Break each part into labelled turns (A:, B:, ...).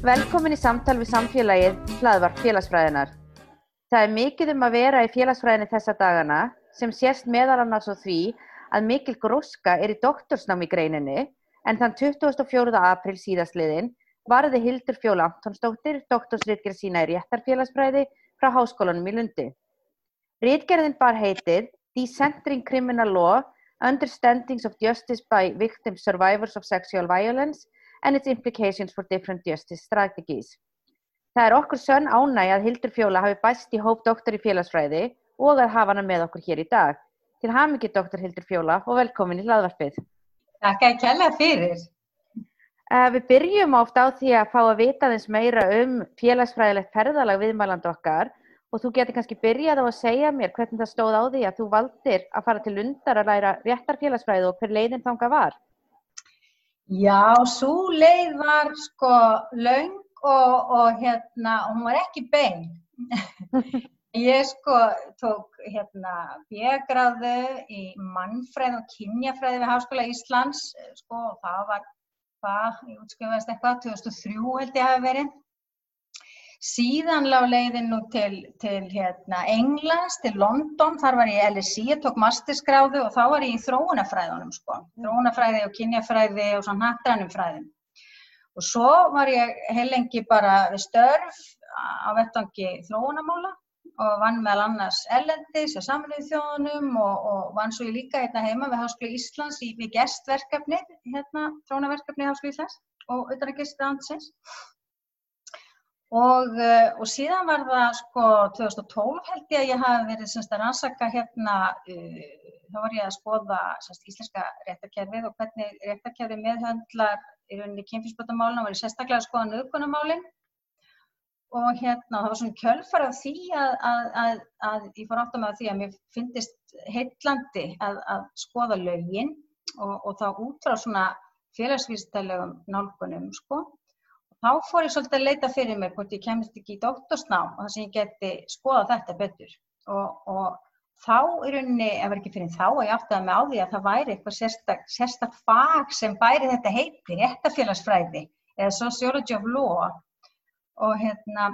A: Velkomin í samtal við samfélagið hlaðvarp félagsfræðinar. Það er mikið um að vera í félagsfræðinni þessa dagana sem sést meðal annars á því að mikil gróska er í doktorsnám í greininni en þann 24. april síðastliðin varði Hildur Fjóla Antonsdóttir doktorsritgerð sína í réttarfélagsfræði frá Háskólanum í Lundi. Ritgerðin bar heitið Decentering Criminal Law, Understandings of Justice by Victims Survivors of Sexual Violence and its implications for different justice strategies. Það er okkur sönn ánæg að Hildur Fjóla hafi bæst í hóp doktor í félagsfræði og að hafa hana með okkur hér í dag. Til hamingi doktor Hildur Fjóla og velkomin í hlaðvarpið.
B: Takk að kella fyrir.
A: Uh, við byrjum ofta á því að fá að vita þess meira um félagsfræðilegt ferðalag viðmæland okkar og þú getur kannski byrjað á að segja mér hvernig það stóð á því að þú valdir að fara til undar að læra réttar félagsfræði og hver leiðin þanga var.
B: Já, svo leið var sko laung og, og hérna, hún var ekki bein. Ég sko tók hérna bjögráðu í mannfræð og kynjafræði við Háskóla Íslands, sko, og það var, það, ég útskjöfast eitthvað, 2003 held ég hafi verið. Síðan lág leiðin nú til, til hérna, Englands, til London, þar var ég í LSI, ég tók masterskráðu og þá var ég í þróunafræðunum sko, þróunafræði og kynjafræði og svona hattrænum fræðum. Og svo var ég heilengi bara við störf á vettangi þróunamála og vann meðal annars ellendis og saminuð þjóðunum og, og vann svo ég líka hérna heima við Háskóla Íslands í við gestverkefni, hérna þróunaverkefni Háskóla Íslands og auðvitað gestverðansins. Og, og síðan var það sko 2012 held ég að ég hafi verið semst að rannsaka hérna, uh, þá var ég að skoða semst íslenska réttarkerfið og hvernig réttarkerfið meðhöndlar í rauninni kynfísbótamálinn og ég sérstaklega skoða nöðgunamálinn og hérna það var svona kjölfar af því að, að, að, að ég fór átt að með því að mér finnist heitlandi að skoða lögin og, og þá út frá svona félagsvísitælegum nálgunum sko þá fór ég svolítið að leita fyrir mig hvort ég kemist ekki í doktorsnám og þess að ég geti skoða þetta betur. Og, og þá í rauninni, ef ekki fyrir þá, að ég átti að með á því að það væri eitthvað sérstak, sérstak fag sem bæri þetta heiti, réttafélagsfræði eða sociology of law. Og hérna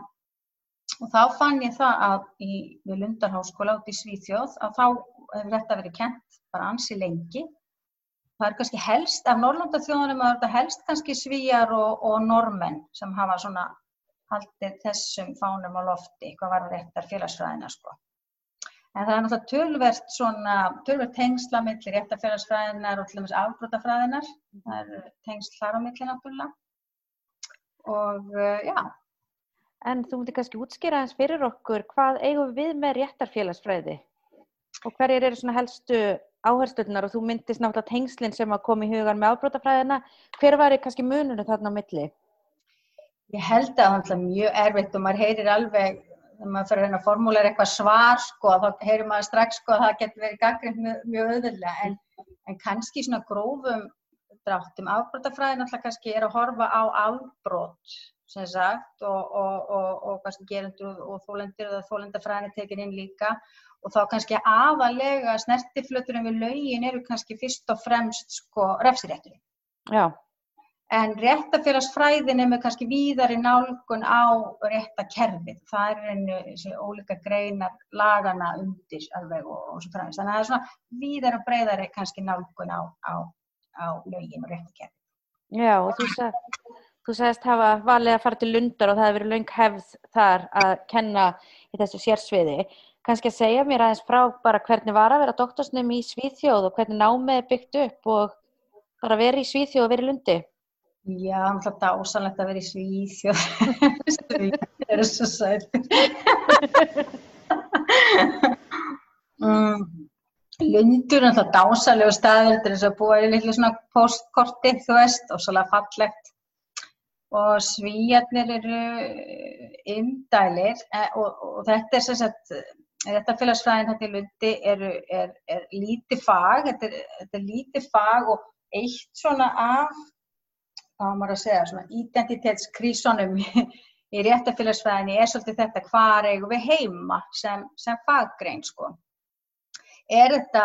B: og þá fann ég það að í, Lundarháskóla út í Svíþjóð að þá hefur þetta verið kent bara ansi lengi það er kannski helst, af Norrlandaþjóðunum er þetta helst kannski svíjar og, og normenn sem hafa svona haldið þessum fánum á lofti, hvað var réttar félagsfræðina sko. En það er náttúrulega tölvert svona, tölvert tengsla millir réttar félagsfræðinar og til dæmis afbrótafræðinar, það er tengsl þar á milli náttúrulega og uh, já.
A: En þú mútti kannski útskýra eins fyrir okkur, hvað eigum við með réttar félagsfræði og hverjir eru svona helstu áherslunar og þú myndist náttúrulega tengslinn sem að koma í hugan með ábrótafræðina. Hver var kannski mununum þarna á milli?
B: Ég held að það er mjög erfitt og maður heyrir alveg, þegar maður fyrir að formúla eitthvað svar, sko, þá heyrir maður strax sko, að það getur verið gaggrind mjög, mjög öðvöldlega. En, en kannski svona grófum dráttum ábrótafræðin alltaf kannski er að horfa á afbrót, sem sagt, og, og, og, og kannski gerendur og þólendur og þólendafræðin er tekin inn líka og þá kannski aðalega snertiflöturinn við laugin eru kannski fyrst og fremst sko refsirétturinn.
A: Já.
B: En réttafélagsfræðin er með kannski víðari nálgun á réttakerfið. Það er einu ólika greinar lagana undir alveg og, og svo fremst. Þannig að það er svona víðari og breyðari kannski nálgun á, á, á laugin og réttakerfið.
A: Já og þú sagðist, þú sagðist hafa valið að fara til Lundar og það hefur verið laung hefð þar að kenna í þessu sérsviði kannski að segja mér aðeins frá bara hvernig var að vera doktorsnum í Svíþjóð og hvernig námið er byggt upp og bara verið í Svíþjóð og verið lundi?
B: Já, er dásanlegt að vera í Svíþjóð. Svíþjóð er svo sætt. mm. Lundur er alltaf dásalegu staður, þetta er eins og búið í litlu svona postkorti, þú veist, og svolítið fallegt. Og svíjarnir eru indælir eh, og, og þetta er sem sagt, þetta félagsfræðin þetta í Lundi er, er, er lítið fag, þetta er, þetta er lítið fag og eitt svona af, hvað maður að segja, svona identitetskrísonum í réttafélagsfræðinni er svolítið þetta hvað eigum við heima sem, sem faggrein sko er þetta,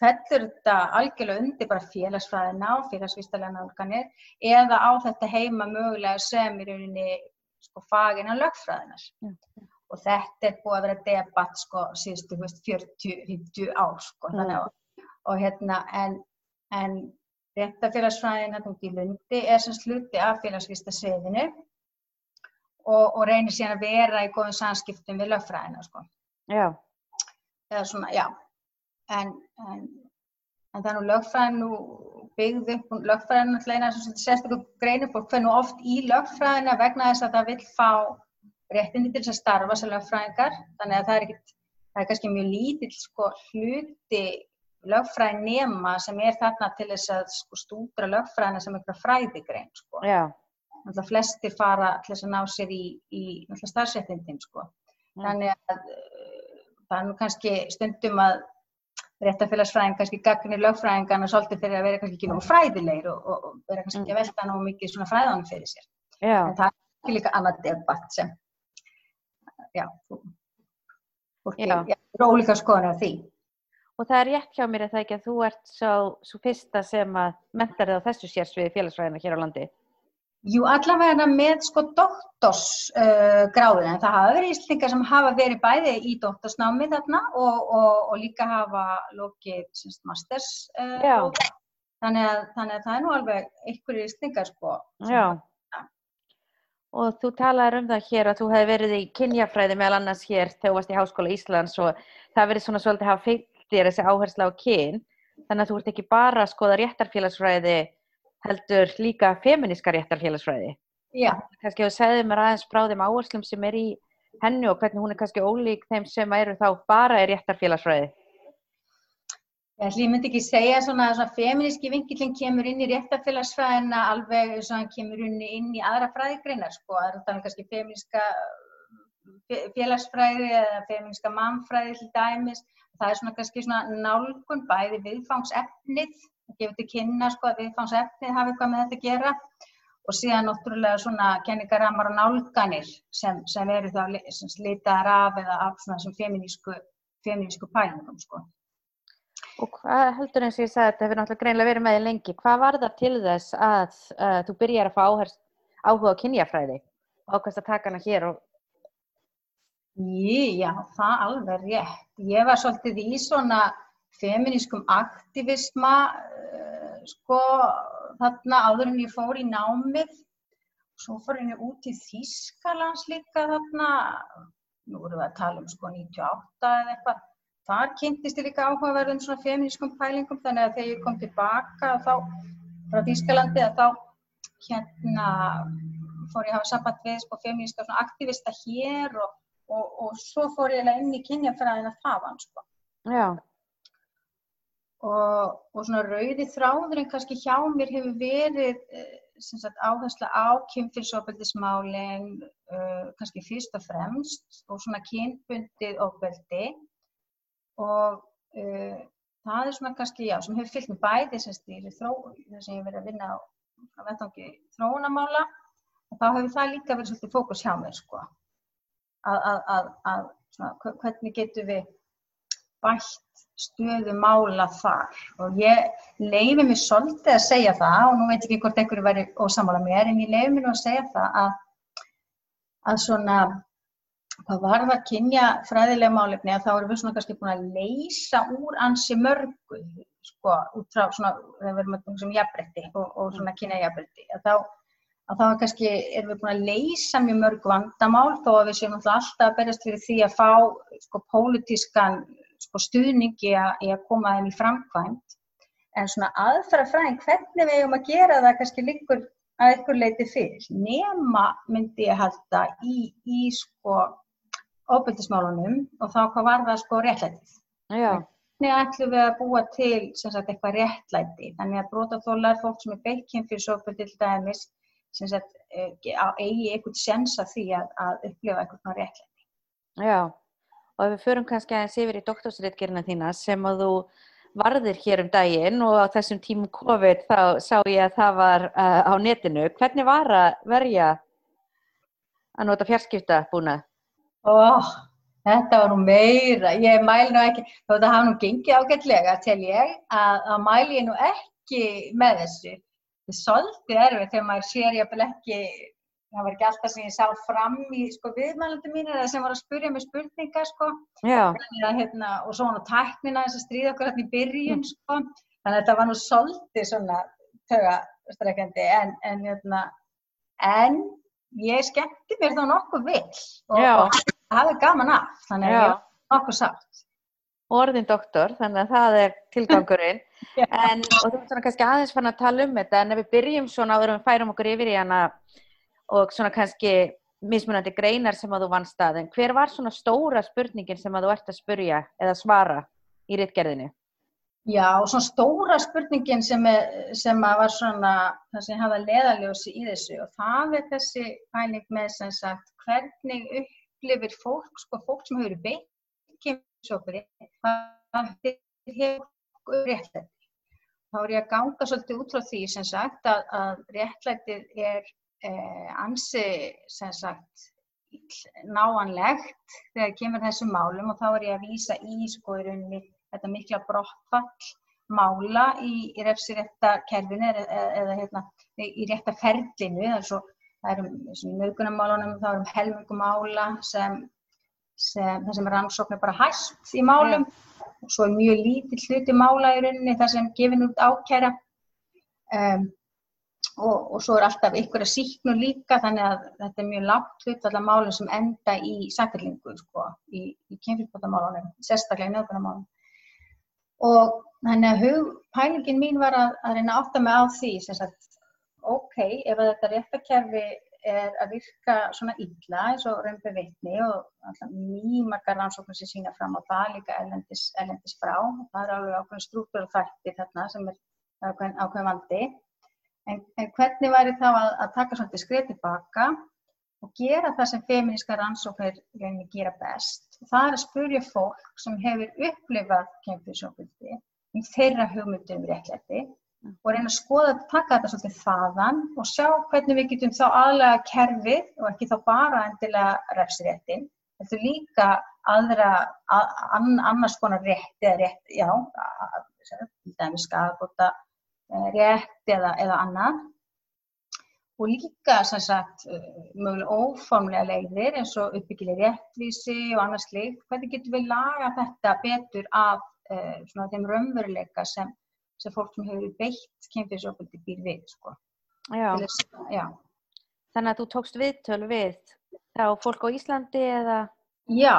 B: fellur þetta algjörlega undir bara félagsfræðina og félagsvístalega nálganir eða á þetta heima mögulega sem í rauninni sko fagina lögfræðinar. Mm. Og þetta er búið að vera debatt sko síðustu 40-50 ár sko. Mm. Að, og hérna en, en þetta félagsfræðina tók í lundi er sem sluti af félagsvísta sviðinu og, og reynir síðan að vera í góðum samskiptum við lögfræðina sko. Já. Eða svona, já en, en, en það er nú lögfræðin nú byggð upp, lögfræðin náttúrulega eina sem sérstaklega greinir fólk hvernig oft í lögfræðina vegna þess að það vil fá réttindi til þess að starfa sem lögfræðingar, þannig að það er ekkit, það er kannski mjög lítill sko hluti lögfræðin nema sem er þarna til þess að sko, stúdra lögfræðina sem eitthvað fræðigrein sko. Já. Náttúrulega flesti fara til þess að ná sér í, í starfsettindin sko. Þannig að það er nú kannski stundum að réttafélagsfræðing kannski gagnir lögfræðingana svolítið fyrir að vera kannski ekki nógu fræðilegir og, og, og vera kannski ekki að velta nógu mikið svona fræðanum fyrir sér. Já. En það er líka annað debatt sem, já, fólki er ólíka skoðan af því.
A: Og það er rétt hjá mér að það ekki að þú ert svo, svo fyrsta sem að mentar þið á þessu sérsviði félagsfræðina hér á landi.
B: Jú, allavega með sko doktorsgráðina, uh, en það hafa verið íslendingar sem hafa verið bæði í doktorsnámi þarna og, og, og líka hafa lokið semst masters uh, þannig, að, þannig að það er nú alveg einhverju íslendingar sko. Já,
A: og þú talaður um það hér að þú hefði verið í kynjafræði meðal annars hér þegar þú varst í Háskóla Íslands og það verið svona svolítið að hafa fyllt þér þessi áhersla á kyn, þannig að þú ert ekki bara að skoða réttarfélagsfræði heldur líka feminíska réttarfélagsfræði. Já. Kannski að þú segði mér aðeins frá þeim áherslum sem er í hennu og hvernig hún er kannski ólík þeim sem eru þá bara í réttarfélagsfræði.
B: Ég myndi ekki segja svona að feminíski vingilinn kemur inn í réttarfélagsfræðina alveg eins og hann kemur inn í aðra fræðigreinar sko. Það er þannig kannski feminíska félagsfræði eða feminíska mannfræði til dæmis. Það er svona kannski svona nálgun bæði viðfangsefnið gefið til kynna sko, að viðfangsefnið hafi eitthvað með þetta að gera og síðan náttúrulega svona kenningaramar og nálganir sem, sem eru þá sem slitaðar af eða af svona sem feminísku, feminísku pælingum sko.
A: Og hvað heldur eins og ég sagði þetta hefur náttúrulega greinlega verið með í lengi, hvað var það til þess að uh, þú byrjar að fá áherslu, áhuga á kynjafræði og ákvæmst að taka hana hér og
B: Já, það alveg rétt. Ég var svolítið í svona feminískum aktivisma uh, sko þarna áður en ég fór í námið. Svo fór ég út í Þískalands líka þarna nú vorum við að tala um sko 98 eða eitthvað. Þar kynntist ég líka áhugaverðum svona feminískum pælingum þannig að þegar ég kom tilbaka þá frá Þískalandi að þá hérna fór ég að hafa samband við sko feminíska svona aktivista hér og, og, og svo fór ég inn í kynjafræðina þaðan sko. Já og, og svona rauði þráðurinn kannski hjá mér hefur verið eh, sagt, áhersla á kynfyrsofbeldismálinn uh, kannski fyrst og fremst og svona kynbundið ofbeldi. Og uh, það er svona kannski, já, sem hefur fyllt með bæði sem stýri þró, þess að ég hef verið að vinna á, á vettangi þróunamála og þá hefur það líka verið svolítið fókus hjá mér sko. Að, að, að, að svona, hvernig getur við bætt stöðu mála þar. Og ég leiði mig svolítið að segja það og nú veit ekki hvort einhverju væri ósamála mér en ég leiði mig nú að segja það að, að svona hvað var það að kynja fræðilega málefni að þá erum við svona kannski búin að leysa úr ansi mörgu sko út frá svona við erum að tala um jafnbretti og, og svona kynja jafnbretti að þá að þá kannski erum við búin að leysa mjög mörg vandamál þó að við séum alltaf að berjast fyrir því að fá sko pólitískan sko, stuðningi að, að koma þeim í framkvæmt en svona aðfærafræðin hvernig við eigum að gera það kannski líkur að einhver leiti fyrir. Nema myndi ég halda í, í sko ofbeldismálunum og þá hvað var það sko réttlætið.
A: Já,
B: Hvernig ætlum við að búa til sem sagt eitthvað réttlæti? Þannig að brotaþólar, fólk sem er beitt kynfyrirsofbeldi til dæmis, sem sagt eh, eigi eitthvað sens að því að, að upplifa eitthvað réttlæti.
A: já. Og ef við förum kannski aðeins yfir í doktorsritgerina þína sem að þú varðir hér um daginn og á þessum tímum COVID þá sá ég að það var uh, á netinu. Hvernig var að verja að nota fjarskipta búna?
B: Ó, þetta var nú meira, ég mæli nú ekki, þó þetta hafa nú gengið ágætlega til ég, að, að mæli ég nú ekki með þessu. Það er svolítið erfið þegar maður sér ég ekki, það var ekki alltaf sem ég sá fram í sko, viðmælandi mínir eða sem var að spurja mig spurningar sko, hérna, og svo var nú tæknina þess að stríða okkur hérna í byrjun sko, þannig að þetta var nú svolítið svona tögastrekkandi en, en, hérna, en ég skemmti mér þá nokkuð vill og, og hafði gaman af, þannig að
A: Já.
B: ég var nokkuð sátt.
A: orðin doktor, þannig að það er tilgangurinn. En, og þú ert svona kannski aðeins fann að tala um þetta, en ef við byrjum svona við færum okkur yfir í hana og svona kannski mismunandi greinar sem að þú vannst að, en hver var svona stóra spurningin sem að þú ert að spurja eða svara í rittgerðinu?
B: Já, svona stóra spurningin sem, er, sem að var svona það sem hafa leðaljósi í þessu og það er þessi pæling með sem sagt hvernig upplifir fólk, sko fólk sem hefur kemsókri, hvað hefur réttlæti. Þá er ég að ganga svolítið út frá því sem sagt að, að réttlætið er eh, ansi sem sagt náanlegt þegar kemur þessum málum og þá er ég að vísa í sko í rauninni þetta mikla brottfall mála í, í refsirétta kerfinu eða, eða hérna, í rétta ferlinu það er svo, það er um nögunamálunum, það er um helmingum mála sem, sem það sem rannsókn er bara hægt í málum. Og svo er mjög lítill hluti mála í rauninni það sem gefin út ákæra. Um, og, og svo er alltaf ykkur að síknu líka þannig að þetta er mjög lágt hlut allar málum sem enda í sakirlingu sko, í, í kynfyrirbótamálunum, sérstaklega í nögunamálunum og þannig að hugpælingin mín var að, að reyna að átta mig á því sem sagt, ok, ef að þetta réttakerfi er að virka svona illa eins og römbu vitni og mjög margar rannsóknir sem sína fram á það líka erlendis, erlendis frá það er alveg ákveðin strúktur og þættir þarna sem er ákveðin, ákveðin vandi en, en hvernig væri þá að, að taka svolítið skrið tilbaka og gera það sem feministka rannsóknir rauninni gera best. Það er að spurja fólk sem hefur upplifað kemfyrsjókvöldi í þeirra hugmyndum réttlæti og reyna að skoða, taka þetta svolítið þaðan og sjá hvernig við getum þá aðlega kerfið og ekki þá bara endilega refsréttin, þetta líka aðra, að, an, annars konar rétt eða rétt, já, til dæmis skafbóta rétt eða, eða annað og líka sem sagt mögulega óformlega leiðir eins og uppbyggileg réttvísi og annars slíkt, hvernig getum við laga þetta betur af uh, svona þeim raunveruleika sem, sem fólk sem hefur beitt kynfyrirsofbeldi býr við sko.
A: Já.
B: Þess- Já.
A: Þannig að þú tókst viðtöl við þá fólk á Íslandi eða?
B: Já,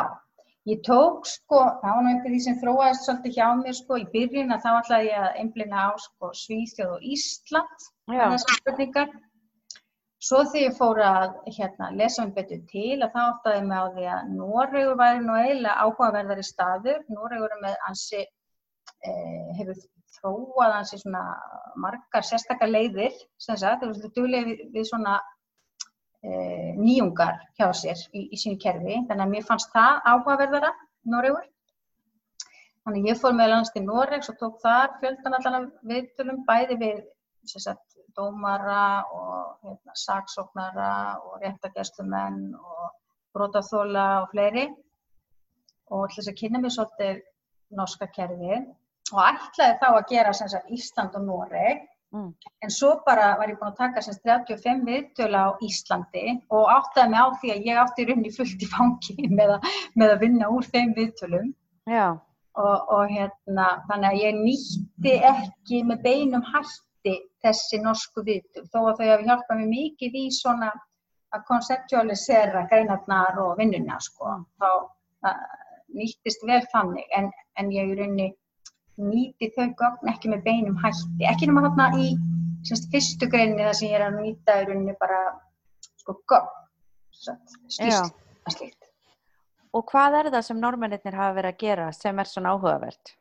B: ég tók sko, það var nú einhver því sem þróaðist svolítið hjá mér sko í byrjun að þá ætlaði ég að einblina á sko Svíþjóð og Ísland þessar spurningar. Svo þegar ég fór að hérna, lesa um betur til að þá áttaði mig á því að Noregur væri nú eiginlega áhugaverðari staður. Noregur er eh, hefur þróað ansi svona margar sérstakar leiðir, sem sagt, þeir eru duglega við, við svona eh, nýjungar hjá sér í, í sínu kerfi. Þannig að mér fannst það áhugaverðara, Noregur. Þannig ég fór meðal annars til Noregs og tók þar fjöldan allan viðtölum, bæði við sagt, dómara og hérna, saksóknara og réttagjæslumenn og brotaþóla og fleiri og til þess að kynna mér svolítið norska kerfið og ætlaði þá að gera sagt Ísland og Noreg
A: Mm.
B: en svo bara var ég búin að taka sem sagt 35 viðtöla á Íslandi og áttaði mig á því að ég átti í rauninni fullt í fangi með að, með að vinna úr þeim viðtölum
A: Já.
B: og, og hérna, þannig að ég nýtti ekki með beinum hætti þessi norsku viðtöl þó að þau hafi hjálpað mér mikið í svona að konceptualisera greinarnar og vinnuna sko. þá uh, nýttist vel þannig en, en ég í rauninni nýti þau gögn ekki með beinum hætti ekki nema þarna í semst fyrstu greinni þar sem ég er að nýta í rauninni bara sko gögn, skýrst að slíkt.
A: Og hvað er það sem normennir hafa verið að gera sem er svona áhugavert?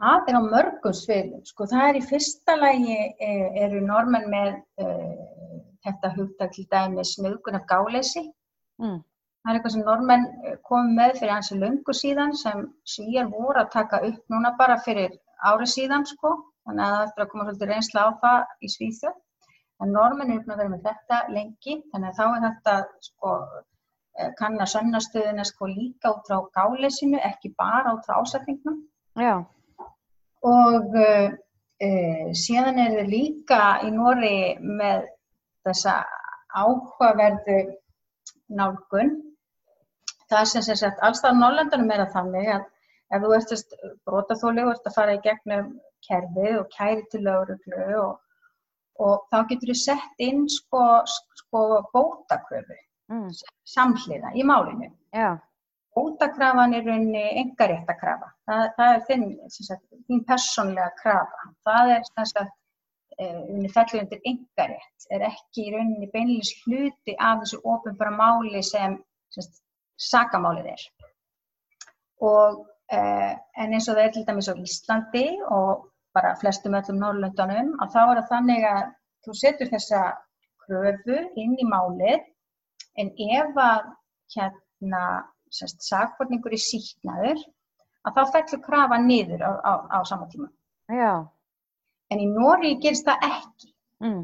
B: Það er á mörgum sviðum, sko það er í fyrsta lægi e, eru normenn með uh, þetta hugtak til dæmis nöðgun af gáleysi. Mm. Það er eitthvað sem normenn e, komið með fyrir hansi löngu síðan sem svíjar voru að taka upp núna bara fyrir árið síðan sko, þannig að það eftir að koma svolítið reynsla á það í Svíþjóð. En normenn er uppnáð að vera með þetta lengi, þannig að þá er þetta sko kann að sönnastöðuna sko líka út frá gáleysinu, ekki bara út frá ásetningnum.
A: Já.
B: Og uh, síðan er þið líka í Nóri með þessa áhugaverðu nálgun. Það sem sem sagt allstað á Norrlandunum er að þannig að ef þú ert brotaþóli og ert að fara í gegnum kerfið og kæri til lauruglu og, og þá getur þú sett inn sko, sko bótakröfu mm. samhliða í málinu.
A: Já
B: bótakrafan er rauninni engaréttakrafa. Það, það er þinn, sagt, þín personlega krafa. Það er sagt, e, fellur undir engarétt, er ekki í rauninni beinleins hluti af þessu ofinbara máli sem sagt, sakamálið er. Og, eh, en eins og það er til dæmis á Íslandi og bara flestum öllum Norrlöndunum, að þá er það þannig að þú setur þessa kröfu inn í málið en ef að hérna sakborningur er síknaður að þá fellur krafa niður á, á, á sama tíma.
A: Já.
B: En í Nóri gerist það ekki.
A: Mm.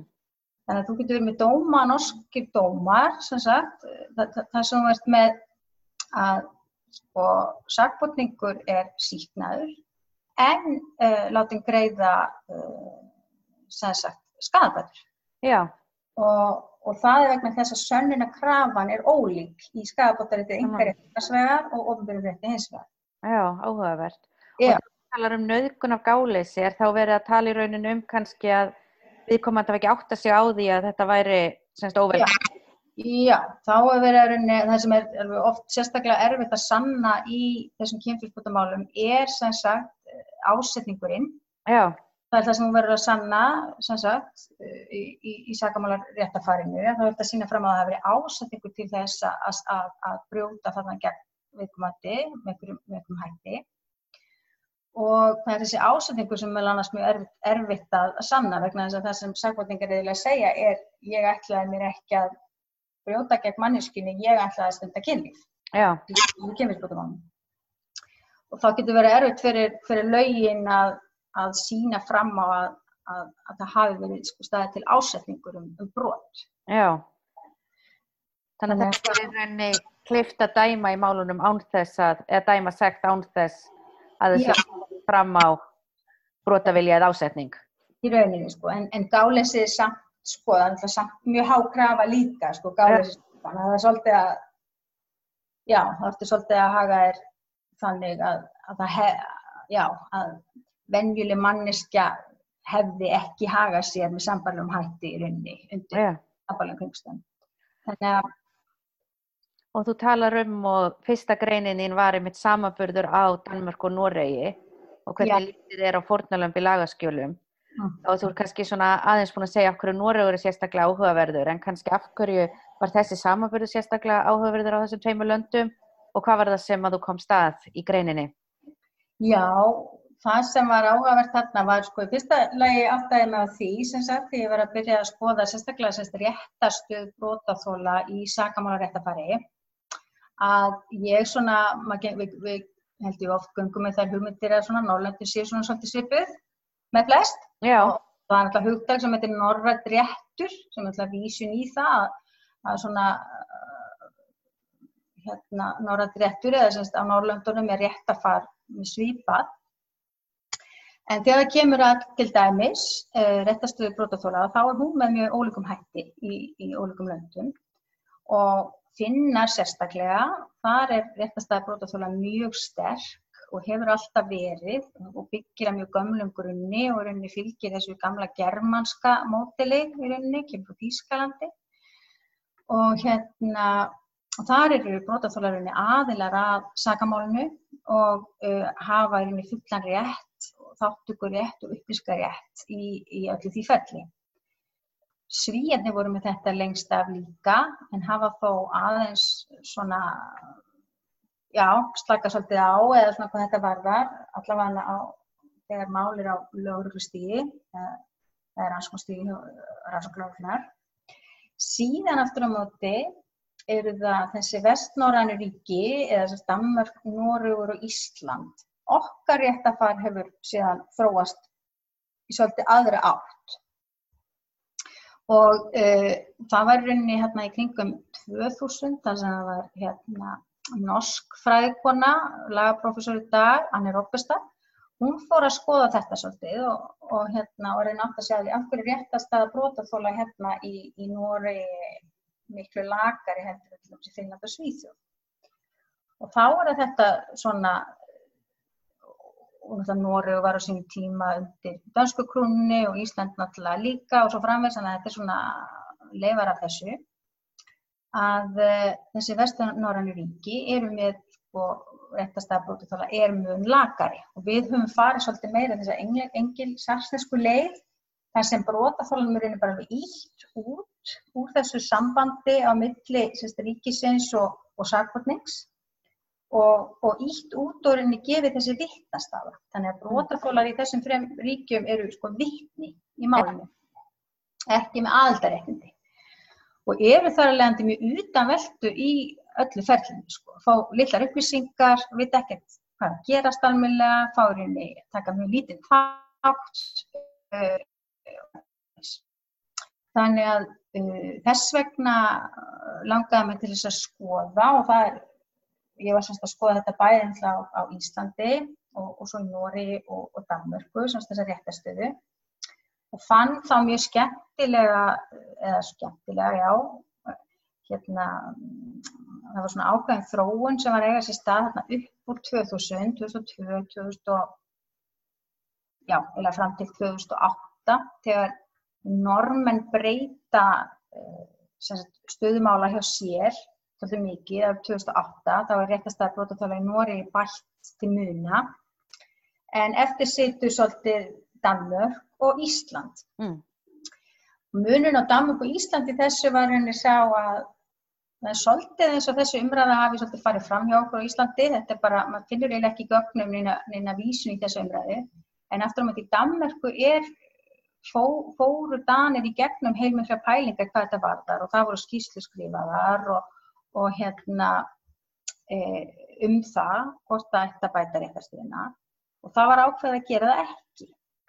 B: Þannig að þú getur verið með dóma, norskir dómar, sem sagt, það, það, það sem verður með að sko, sakborningur er síknaður en uh, látin greiða uh, sem sagt skadabæður.
A: Já.
B: Og og það er vegna þess að sönnuna krafan er ólík í skafabóttarétti einhverjum hins vegar og ofnbjörnrétti hins vegar.
A: Já, áhugavert.
B: Já.
A: Og þú talar um nöðgun af gáleysi, er þá verið að tala í rauninu um kannski að viðkomandi var ekki átt að segja á því að þetta væri semst óverð?
B: Já. Þá er verið að rauninni, það sem er oft sérstaklega erfitt að sanna í þessum kynfylgbotamálum er sem sagt ásetningurinn.
A: Já.
B: Það er það sem hún verður að sanna, sem sagt, í, í, í sakamálar réttafarinu. Það verður að sína fram að það hefur verið ásettingu til þess að, að, að brjóta þarna gegn viðkomandi með einhverjum hætti. Og það er þessi ásettingu sem er annars mjög erfitt, erfitt að sanna vegna þess að það sem sakvotningar eða segja er ég ætlaði mér ekki að brjóta gegn manneskinni, ég ætlaði að stunda kynlíf. Og þá getur verið erfitt fyrir, fyrir laugin að að sína fram á að, að, að það hafi verið sko, staðið til ásetningur um, um brot.
A: Já, þannig að þetta er reyni klift að dæma í málunum án þess að, eða dæma segt án þess að það sé fram á brotavilja eða ásetning.
B: Í rauninni, sko, en, en gálesið er samt, sko, það er samt mjög hákrafa líka, sko, gálesið, þannig að það er svolítið að, já, það ertu svolítið að haga þér þannig að, að það hef, já, að venjuleg manneskja hefði ekki hagað sér með sambarlegum hætti í rauninni undir yeah. sambarlegum kringstæðum. Þannig að
A: Og þú talar um og fyrsta greinin var einmitt samanburður á Danmark og Noregi og hvernig lítið er á fornalömbi lagaskjölum. Mm. Og þú er kannski svona aðeins búin að segja af hverju Noregur er sérstaklega áhugaverður en kannski af hverju var þessi samanburður sérstaklega áhugaverður á þessum tveimu löndum og hvað var það sem að þú kom stað í greininni?
B: Já, það sem var áhugavert þarna var sko í fyrsta lagi áttæði með því sem sagt því ég var að byrja að skoða sérstaklega sérst réttastuð brótaþóla í sakamálaréttafari að ég svona, við, við held ég oft gungum með þær hugmyndir að svona Norrlandi sé svona svolítið svipuð með flest
A: Já.
B: og það er alltaf hugdag sem heitir Norrætt réttur sem er alltaf vísun í það að svona hérna Norrætt réttur eða semst á Norrlandunum er réttafar með svipað. En þegar það kemur að til dæmis uh, réttastöðu brótaþóla þá er hún með mjög ólíkum hætti í, í ólíkum löndum. Og finnar sérstaklega, þar er réttastöða brótaþóla mjög sterk og hefur alltaf verið og byggir að mjög gamlum grunni og rauninni fylgir þessu gamla germanska mótili í rauninni, kemur frá Þýskalandi og hérna og þar eru brótaþólarunni aðilar að sakamálinu og uh, hafa í rauninni fullan rétt þáttukur rétt og upplýska rétt í, í öllu því ferli. Svíjarnir voru með þetta lengst af líka en hafa þó aðeins svona, já, slaka svolítið á eða svona hvað þetta varðar, allavega á þegar málir á löguruglustígi eða rannsóknstígi rannsóknlögurnar. Síðan aftur á móti eru það þessi vestnórænu ríki eða þess að Danmark, Nórugur og Ísland. Okkar réttafar hefur síðan þróast í svolítið aðra átt. Og uh, það var rauninni hérna í kringum 2000 þar sem það var hérna norsk fræðikona, lagaprofessor í dag, Anni Roppestad. Hún fór að skoða þetta svolítið og, og hérna og reyna átt að segja af hverju réttast að brotaþóla hérna í, í Nóri miklu lagari heldur til þess að finna þetta svíþjóð. Og þá er þetta svona, og náttúrulega Nóri var á sín tíma undir dansku krúnni og Ísland náttúrulega líka og svo framvegs, þannig að þetta er svona leifar af þessu, að uh, þessi vestanórannu ríki eru með sko réttastafbróti þála er mjög lagari og við höfum farið svolítið meira þess að engil, sarsnesku leið þar sem brótaþólanum er bara ítt út úr þessu sambandi á milli sérst, ríkisins og, og sakvotnings og, og ítt út og reyni gefið þessi vittnastafa. Þannig að brótaþólar í þessum frem ríkjum eru sko vittni í málunum, ekki með aðaldaréttindi og eru þar að leiðandi mjög utanveldu í öllu ferlinu, sko. Fá litlar upplýsingar, vita ekkert hvað að gerast almennilega, fá reyni að taka mjög lítið þátt. Uh, þannig að uh, þess vegna langaði mig til þess að skoða og það er, ég var semst að skoða þetta bæðið á, á Íslandi og, og svo í Nóri og, og Danmörku, semst þessa réttastöðu og fann þá mjög skemmtilega, eða skemmtilega, já, hérna, það var svona ákveðin þróun sem var eiga sér stað hérna upp úr 2000, 2002, 2000, já, eða fram til 2008 þegar normen breyta stöðumála hjá sér, svolítið mikið, af 2008, þá er réttastæði brotatála í Nóri bætt til muna, en eftir situr svolítið Danmörk og Ísland. Mm. Munin á Danmörk og Ísland í þessu var henni sá að það er svolítið eins og þessu umræða hafi svolítið farið fram hjá okkur á Íslandi. Þetta er bara, maður finnur eiginlega ekki gögnum neina, neina vísun í þessu umræðu. En aftur á mæti í Danmörku er fó, fóru Danir í gegnum heilmikla pælingar hvað þetta var þar og það voru skýslu skrifaðar og, og hérna e, um það hvort það ætti að bæta réttarstíðina og það var ákveð að gera það ekki.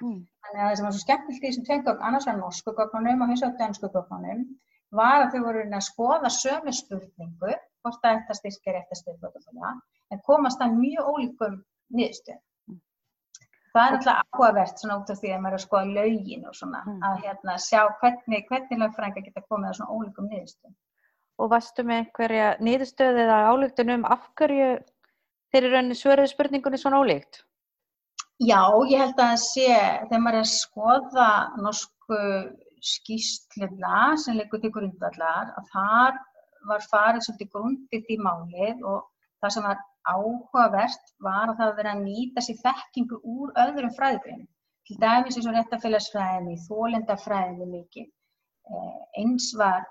B: Mm. Þannig að það sem var svo skemmtilegt í þessum tveim gögn, annars var norsku gögnunum og hins vegar dönsku gögnunum, var að þau voru að skoða sömu spurningu, hvort það ætti að styrkja réttastöðu, en komast að mjög ólíkum niðurstöðum. Mm. Það er alltaf áhugavert svona út af því að maður er að skoða laugin og svona, mm. að hérna, sjá hvernig, hvernig lögfrænga geta komið að svona ólíkum niðurstöðum.
A: Og varstu með einhverja niðurstöðu eða álíktunum af hverju þeir eru rauninni svöruðu spurningunni svona ólíkt?
B: Já, ég held að það sé, þegar maður er að skoða norsku skýsluna sem leikur til grundvallar, að þar var farið svolítið grundið í málið og það sem var áhugavert var að það verið að nýta sér þekkingu úr öðrum fræðgreinum. Til dæmis eins og réttafélagsfræðinni, þólendafræðinni mikið. Eins var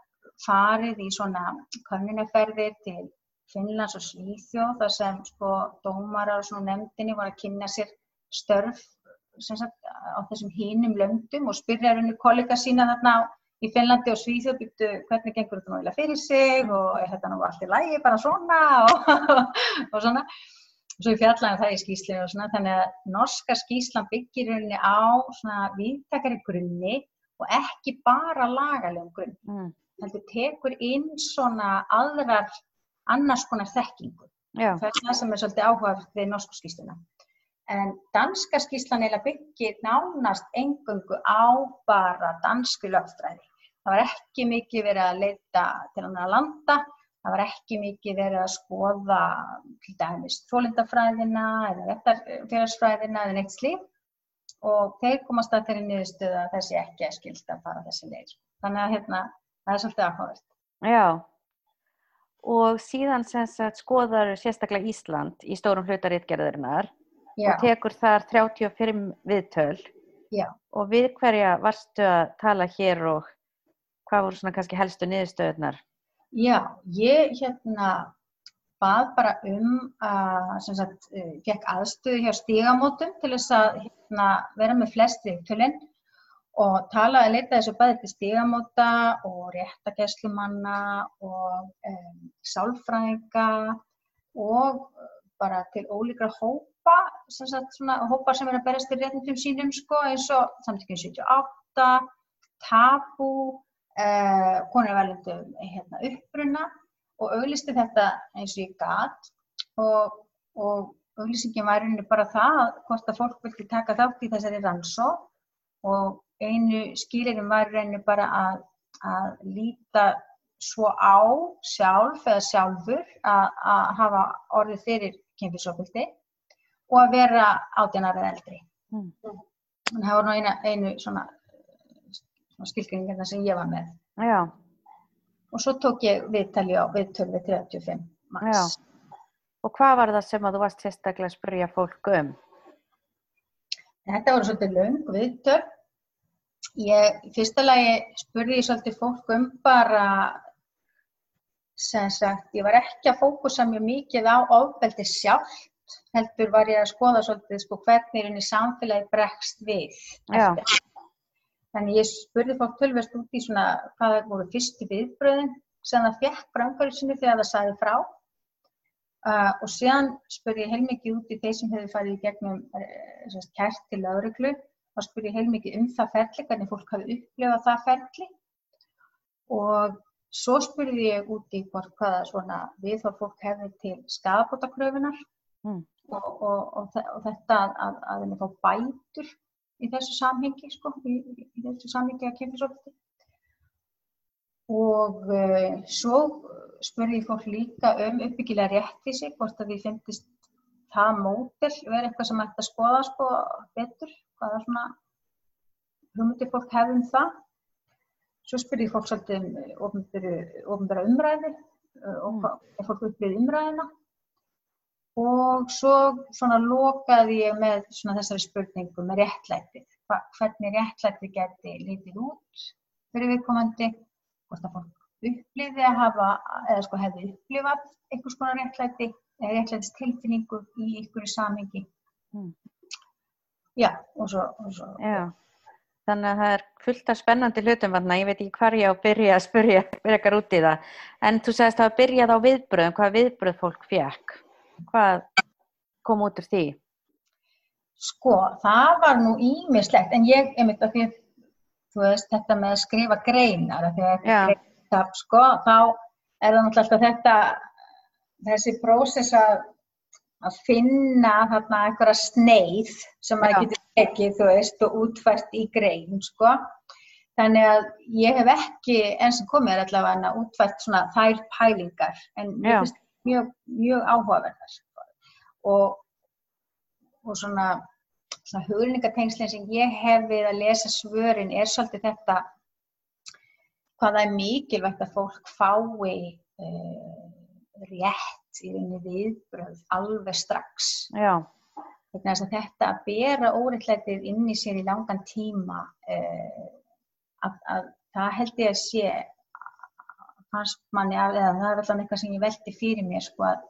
B: farið í svona kannunaferðir til Finnlands og Svíþjóð þar sem sko dómarar og svona nefndinni var að kynna sér störf sagt, á þessum hínum löndum og spyrja henni kollega sína þarna í Finnlandi og Svíþjóð byrtu hvernig gengur þetta náttúrulega fyrir sig og er þetta nú allt í lægi bara svona og, og svona. Og svo í fjallæðin það er skýslega og svona þannig að norska skýslan byggir henni á svona viðtakari grunni og ekki bara lagalegum grunn mm. heldur tekur inn svona aðrar annars konar þekkingu. Það er það sem er svolítið áhugað við norsku skýsluna En danska skýrslan eða byggir nánast engungu á bara dansku lögfræði. Það var ekki mikið verið að leita til annar landa, það var ekki mikið verið að skoða til dæmis þólindafræðina eða réttarfélagsfræðina eða neitt slíf og þeir komast að þeirri niðurstöðu að þessi ekki er skilt að fara þessi leir. Þannig að hérna, það er svolítið áhugavert.
A: Já, og síðan sem sagt skoðar sérstaklega Ísland í stórum hlutaritgerðurinnar
B: Já,
A: og tekur þar 35 viðtöl
B: já.
A: og við hverja varstu að tala hér og hvað voru svona kannski helstu niðurstöðunar?
B: Já, ég hérna bað bara um að, sem sagt, uh, fekk aðstöðu hjá stígamótum til þess að hérna, vera með flest viðtölinn og tala að leita þessu bæði til stígamóta og réttagæslumanna og um, sálfræðinga og bara til ólíkra hópa, sem sagt svona hópa sem er að berast til réttindum sínum sko eins og samtökjum 78, tabu, konur verðlundum hérna, uppruna og auglisti þetta eins og ég gat. Og, og auglýsingin var rauninni bara það að hvort að fólk vilti taka þátt í þessari rannsók og einu skýrirum var rauninni bara að, að líta svo á sjálf eða sjálfur að, að hafa orðið fyrir kynfisofbildi og að vera átjánar eða eldri.
A: Mm.
B: Þannig að það var nú eina, einu svona, svona skilgringarna sem ég var með.
A: Já,
B: Og svo tók ég viðtali á viðtöl við 35 max.
A: Já. og hvað var það sem að þú varst sérstaklega að spyrja fólk um?
B: Þetta voru svolítið löng viðtöl. Ég, fyrsta lagi spurði ég svolítið fólk um bara, sem sagt, ég var ekki að fókusa mjög mikið á ofbeldi sjálft, heldur var ég að skoða svolítið sko hvernig er henni samfélagi bregst við. Þannig ég spurði fólk tölvest út í svona hvaða voru fyrstu viðbröðin sem það fekk sinni þegar það sagði frá. Uh, og síðan spurði ég heilmikið út í þeir sem hefur farið í gegnum uh, kært til lauruglu þá spurði ég heilmikið um það ferli, hvernig fólk hafi upplifað það ferli og svo spurði ég út í hvort hvaða svona við þá fólk hefði til skadabótakröfunar
A: Mm.
B: og, og, og, og þetta að, að henni fá bætur í þessu samhengi sko, í, í í þessu samhengi að kemur og uh, svo spurði ég fólk líka um uppbyggilega rétti sig, hvort að við finnist það mótel vera eitthvað sem ætti að skoða sko betur, hvaða svona hugmyndir fólk hefði um það. Svo spurði ég fólk svolítið um ofnbæra umræði uh, og
A: Mm.
B: hvað fólk upplýð umræðina. Og svo svona lokaði ég með svona þessari spurningu með réttlætið. Hvernig réttlætið geti litið út fyrir viðkomandi, hvort að fólk upplýði að hafa, eða sko hefði upplifað einhvers konar réttlæti, eða réttlætis tilfinningu í einhverju samhengi.
A: Mm.
B: Já, og svo, og svo.
A: Já, þannig að það er fullt af spennandi hlutum þarna, ég veit ekki hvar ég á að byrja að spyrja frekar út í það. En þú sagðist að það byrjað á viðbröðum, hvað viðbröð fólk fekk? Hvað kom út úr því?
B: Sko, það var nú ímislegt, en ég, einmitt af því að, þú veist, þetta með að skrifa greinar, af því að
A: Já.
B: greinskap, sko, þá er það náttúrulega alltaf þetta, þessi prósess að, að finna þarna einhverja sneið sem maður getur tekið, þú veist, og útfært í grein, sko. Þannig að ég hef ekki, eins og komið er allavega útfært svona þær pælingar, en mér finnst mjög, mjög áhugaverðar. Sko. Og, og svona, svona hugringatengslinn sem ég hef við að lesa svörin er svolítið þetta hvað það er mikilvægt að fólk fái uh, rétt í rauninni viðbröð alveg strax.
A: Já,
B: þess að þetta að bera óreittlætið inn í sér í langan tíma uh, að, að það held ég að sé fannst manni að, eða það er alltaf eitthvað sem ég velti fyrir mér sko að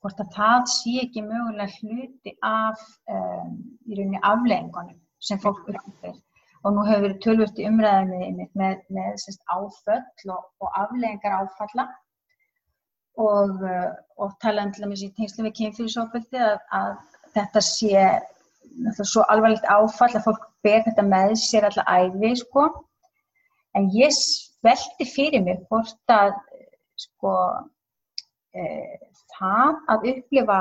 B: hvort að það sé ekki mögulega hluti af um, í rauninni afleggingunum sem fólk upplifir og nú hefur verið tölvöld í umræðinu einmitt með, með sérst, áföll og, og afleggingar áfalla og, uh, og tala um til dæmis í tengslu við kynfyrirsofbeldi að, að þetta sé svo alvarlegt áfall að fólk ber þetta með sér alltaf æfi sko. En ég velti fyrir mig hvort að sko e, það að upplifa